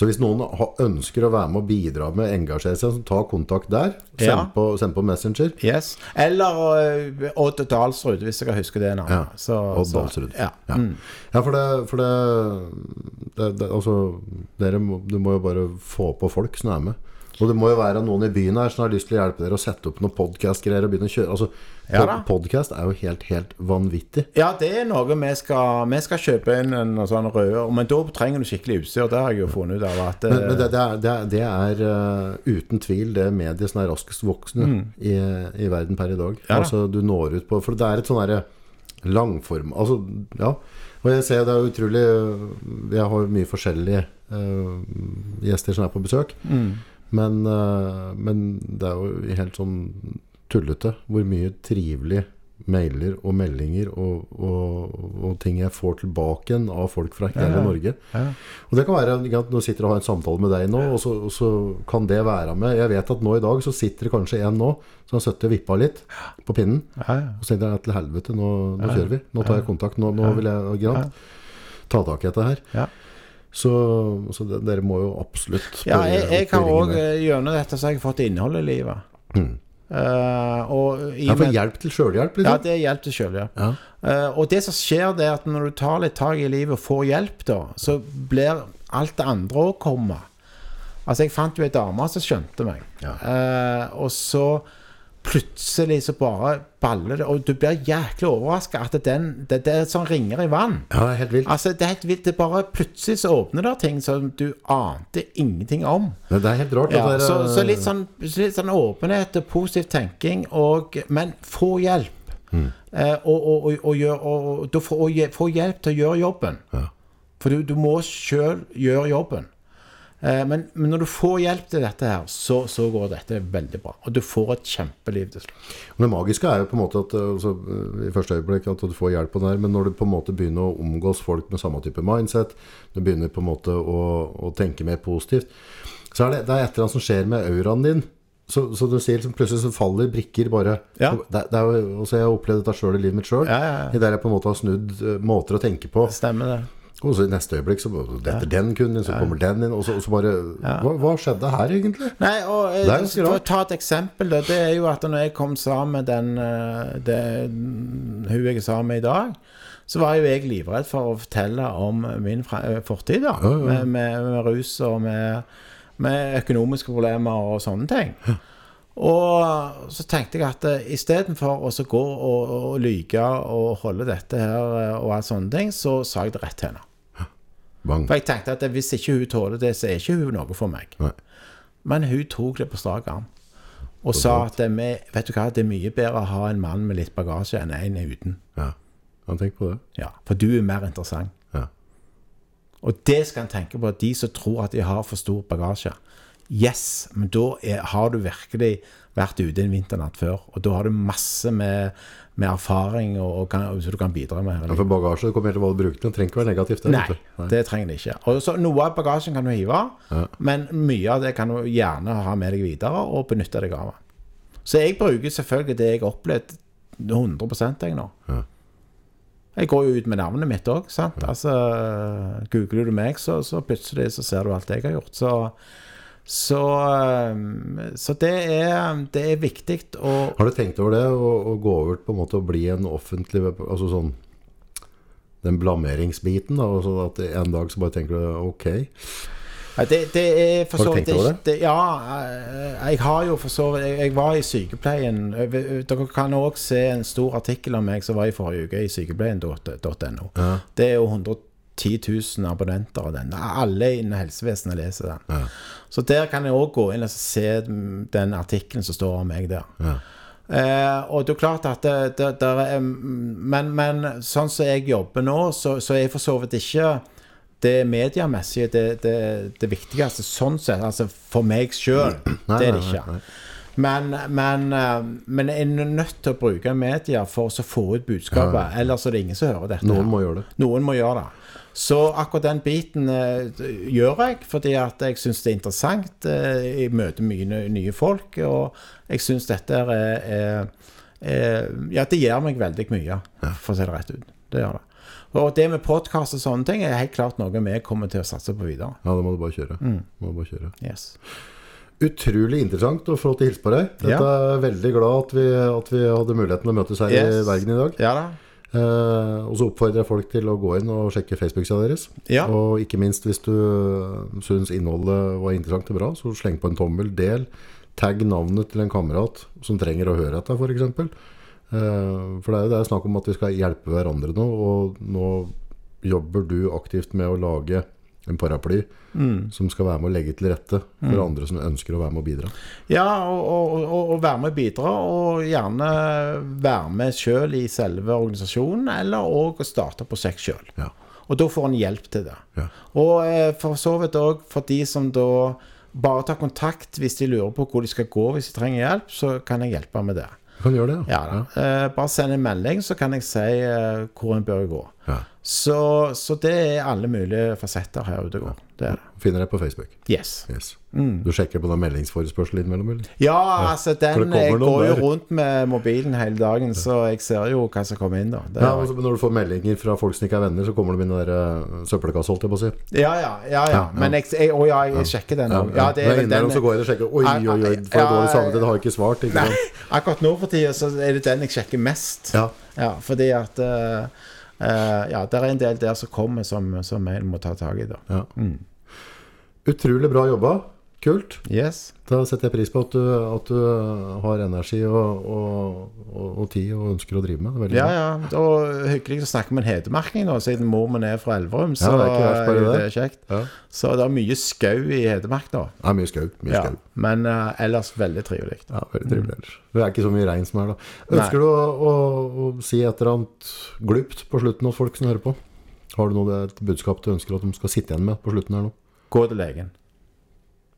Så hvis noen ønsker å være med og bidra med engasjere seg, så ta kontakt der. Send, Ja. på, send på Messenger. Yes. Eller eh, Odd Dalsrud, hvis jeg kan huske det navnet. Ja, Så, Odd Dalsrud. Ja. Ja. Mm. Ja, for det, for det, det, det Altså, dere må, du må jo bare få på folk som er med. Og det må jo være noen i byen her som har lyst til å hjelpe dere å sette opp noen podkast-greier og begynne å kjøre. Altså, Ja. Podkast er jo helt, helt vanvittig. ja, det er noe vi skal Vi skal kjøpe inn en sånn rød Men da trenger du skikkelig utstyr. Det har jeg jo funnet ut av. At, Men, men eh, det, det er, det er, det er uh, uten tvil det mediet som er raskest voksende i, i verden per i dag. Mm. Ja altså du når ut på For det er et sånn derre langform Altså, ja. Og jeg ser det er utrolig Jeg har mye forskjellige uh, gjester som er på besøk. Mm. Men, eh, men det er jo helt sånn tullete hvor mye trivelig mailer og meldinger og, og, og ting jeg får tilbake igjen av folk fra hele ja. Norge. Ja. Og det kan være at Nå sitter jeg og har en samtale med deg nå, og så, og så kan det være med. Jeg vet at nå i dag så sitter det kanskje en nå som har sittet og vippa litt på pinnen. Ja, ja. Og så tenker jeg til helvete, nå, nå kjører vi. Nå tar jeg kontakt. Nå, nå vil jeg ta tak i dette her. Ja. Så, så det, dere må jo absolutt Ja, jeg, jeg har òg gjennom dette så har jeg fått innhold i livet. Eh, og i Ja, for hjelp til sjølhjelp, Ja, liksom? det er hjelp til sjølhjelp. Ja. Uh, og det som skjer, det er at når du tar litt tak i livet og får hjelp, da, så blir alt det andre òg komme. Altså, jeg fant jo ei dame som skjønte meg. Ja. Uh, og så plutselig så bare baller det Og du blir jæklig overraska at den, det, det er sånn ringer i vann. ja, det er helt vilt. Altså, det er helt vilt. Det er bare plutselig så åpner det ting som du ante ingenting om. Det er helt rart. Ja, det der, så, så litt sånn, litt sånn åpenhet og positiv tenking, og, men få hjelp. Eh, og, og, og, gjør, og, du får, få hjelp til å gjøre jobben. Ja. For du, du må sjøl gjøre jobben. Eh, men, men når du får hjelp til dette her, så, så går dette veldig bra. Og du får et kjempeliv til slutt. Det magiske er jo på en måte at altså, i første øyeblikk at du får hjelp på det her, men når du på en måte begynner å omgås folk med samme type mindset, du begynner på en måte å, å tenke mer positivt, så er det, det er et eller annet som skjer med auraen din. Så, så du sier liksom, plutselig så faller brikker bare. Ja. Det, det er også jeg har opplevd dette sjøl i livet mitt sjøl. Ja, ja, ja. Der jeg på en måte har snudd eh, måter å tenke på. Stemmer det? Og så i neste øyeblikk så detter den kunden inn, så kommer den inn, og så, og så bare hva, hva skjedde her, egentlig? Nei, og eh, Det er For å ta et eksempel, da. Det er jo at når jeg kom sammen med den eh, det, hun jeg er sammen med i dag, så var jo jeg livredd for å fortelle om min eh, fortid, da. Med, med, med rus og med, med økonomiske problemer og sånne ting. Og så tenkte jeg at istedenfor å gå og, og lyge og holde dette her og alt sånne ting, så sa jeg det rett til henne. Bang. For jeg tenkte at hvis ikke hun tåler det, så er ikke hun noe for meg. Nei. Men hun tok det på strak arm. Og sa at det, med, vet du hva, det er mye bedre å ha en mann med litt bagasje enn en uten. Ja. han tenker på det. Ja, For du er mer interessant. Ja. Og det skal en tenke på, de som tror at de har for stor bagasje. Yes, men da er, har du virkelig vært ute en vinternatt før. Og da har du masse med, med erfaring og, kan, som du kan bidra med. Ja, for bagasje det kommer helt hva du bruker. Det trenger ikke være negativt. Det, Nei, Nei, det trenger det ikke. Også, Noe av bagasjen kan du hive, men mye av det kan du gjerne ha med deg videre og benytte deg av. Så jeg bruker selvfølgelig det jeg har opplevd 100 jeg nå. Ja. Jeg går jo ut med navnet mitt òg, sant. Altså, googler du meg, så, så plutselig så ser du alt jeg har gjort. Så, så, um, så det, er, det er viktig å Har du tenkt over det, å, å gå over på en måte å bli en offentlig Altså sånn Den blameringsbiten, da. Altså at en dag så bare tenker du ok. Ja, det, det er for så vidt ikke-? Ja, eh, jeg har jo for så vidt jeg, jeg var i sykepleien. Eh, Dere kan òg se en stor artikkel om meg som var i forrige uke i sykepleien.no. Det er jo 110 000 abonnenter av den. Alle innen helsevesenet leser den. Så der kan jeg òg gå inn og se den artikkelen som står om meg der. Eh, og det er klart at det, det, det er men, men sånn som jeg jobber nå, så, så er jeg for så vidt ikke det mediemessige det, det, det viktigste sånn sett, altså for meg sjøl. Det er det ikke. Men, men, eh, men jeg er nødt til å bruke media for å få ut budskapet. Ellers er det ingen som hører dette. Noen må gjøre det. Noen må gjøre det. Så akkurat den biten uh, gjør jeg fordi at jeg syns det er interessant. Uh, jeg møter mye nye, folk, og jeg syns dette er, er, er Ja, det gjør meg veldig mye, for å si det rett ut. Det gjør det. Og det med podkast og sånne ting er helt klart noe vi kommer til å satse på videre. Ja, da må du bare kjøre. Mm. Må du bare kjøre. Yes. Utrolig interessant og flott å hilse på deg. Dette Ja. er veldig glad at vi, at vi hadde muligheten å møtes her i Bergen i dag. Ja da. Eh, og så oppfordrer jeg folk til å gå inn og sjekke Facebook-sida deres. Ja. Og ikke minst hvis du syns innholdet var interessant og bra, så sleng på en tommel, del. Tagg navnet til en kamerat som trenger å høre dette, f.eks. Uh, for det er jo det er snakk om at vi skal hjelpe hverandre nå, og nå jobber du aktivt med å lage en paraply som skal være med å legge til rette for andre som ønsker å være med å bidra. Ja, og, og, og, og være med og bidra, og gjerne være med sjøl i selve organisasjonen, eller òg starte prosjekt sjøl. Ja. Og da får en hjelp til det. Ja. Og eh, for så vidt òg for de som da bare tar kontakt hvis de lurer på hvor de skal gå hvis de trenger hjelp, så kan jeg hjelpe med det. Du kan gjøre det, Ja da. ja. bare send en melding, så kan jeg si eh, hvor en bør gå. Ja. Så, så det er alle mulige fasetter her ute og går. Det er det. Finner deg på Facebook. Yes. Yes. Du sjekker på den meldingsforespørselen innimellom, eller? Ja, altså den det Jeg går jo rundt med mobilen hele dagen, så jeg ser jo hva som kommer inn, da. Det, Ja, altså, Når du får meldinger fra folk som ikke er venner, så kommer de inn i den uh, søppelkassa, holdt jeg på å si. ja, ja, ja, ja. Men jeg, jeg, å, ja, jeg sjekker den òg. Ja, ja, innimellom så går jeg inn og sjekker Oi, oi, oi, for Ja, dårlig samvittighet, har ikke svart. Ikke Nei, akkurat nå for tida så er det den jeg sjekker mest. Ja. Ja, fordi at eh, eh, Ja, det er en del der som kommer som, som jeg må ta tak i, da. Ja. Utrolig bra jobba. Kult. Yes. Da setter jeg pris på at du, at du har energi og, og, og, og tid og ønsker å drive med. Det er veldig Ja, ja. Og hyggelig å snakke med en hedmarking nå, siden mor min er fra Elverum. Så det er verst, er det. det kjekt. Ja. Så det er mye skau i Hedmark. Det er mye skau. Ja. Men uh, ellers veldig trivelig. Ja, veldig trivelig ellers. Det er ikke så mye regn som er da. Ønsker du å, å, å si et eller annet glupt på slutten hos folk som hører på? Har du noe et budskap du ønsker at de skal sitte igjen med på slutten her nå? Gå til legen.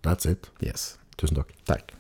That's it. Yes. Tusen takk. Takk.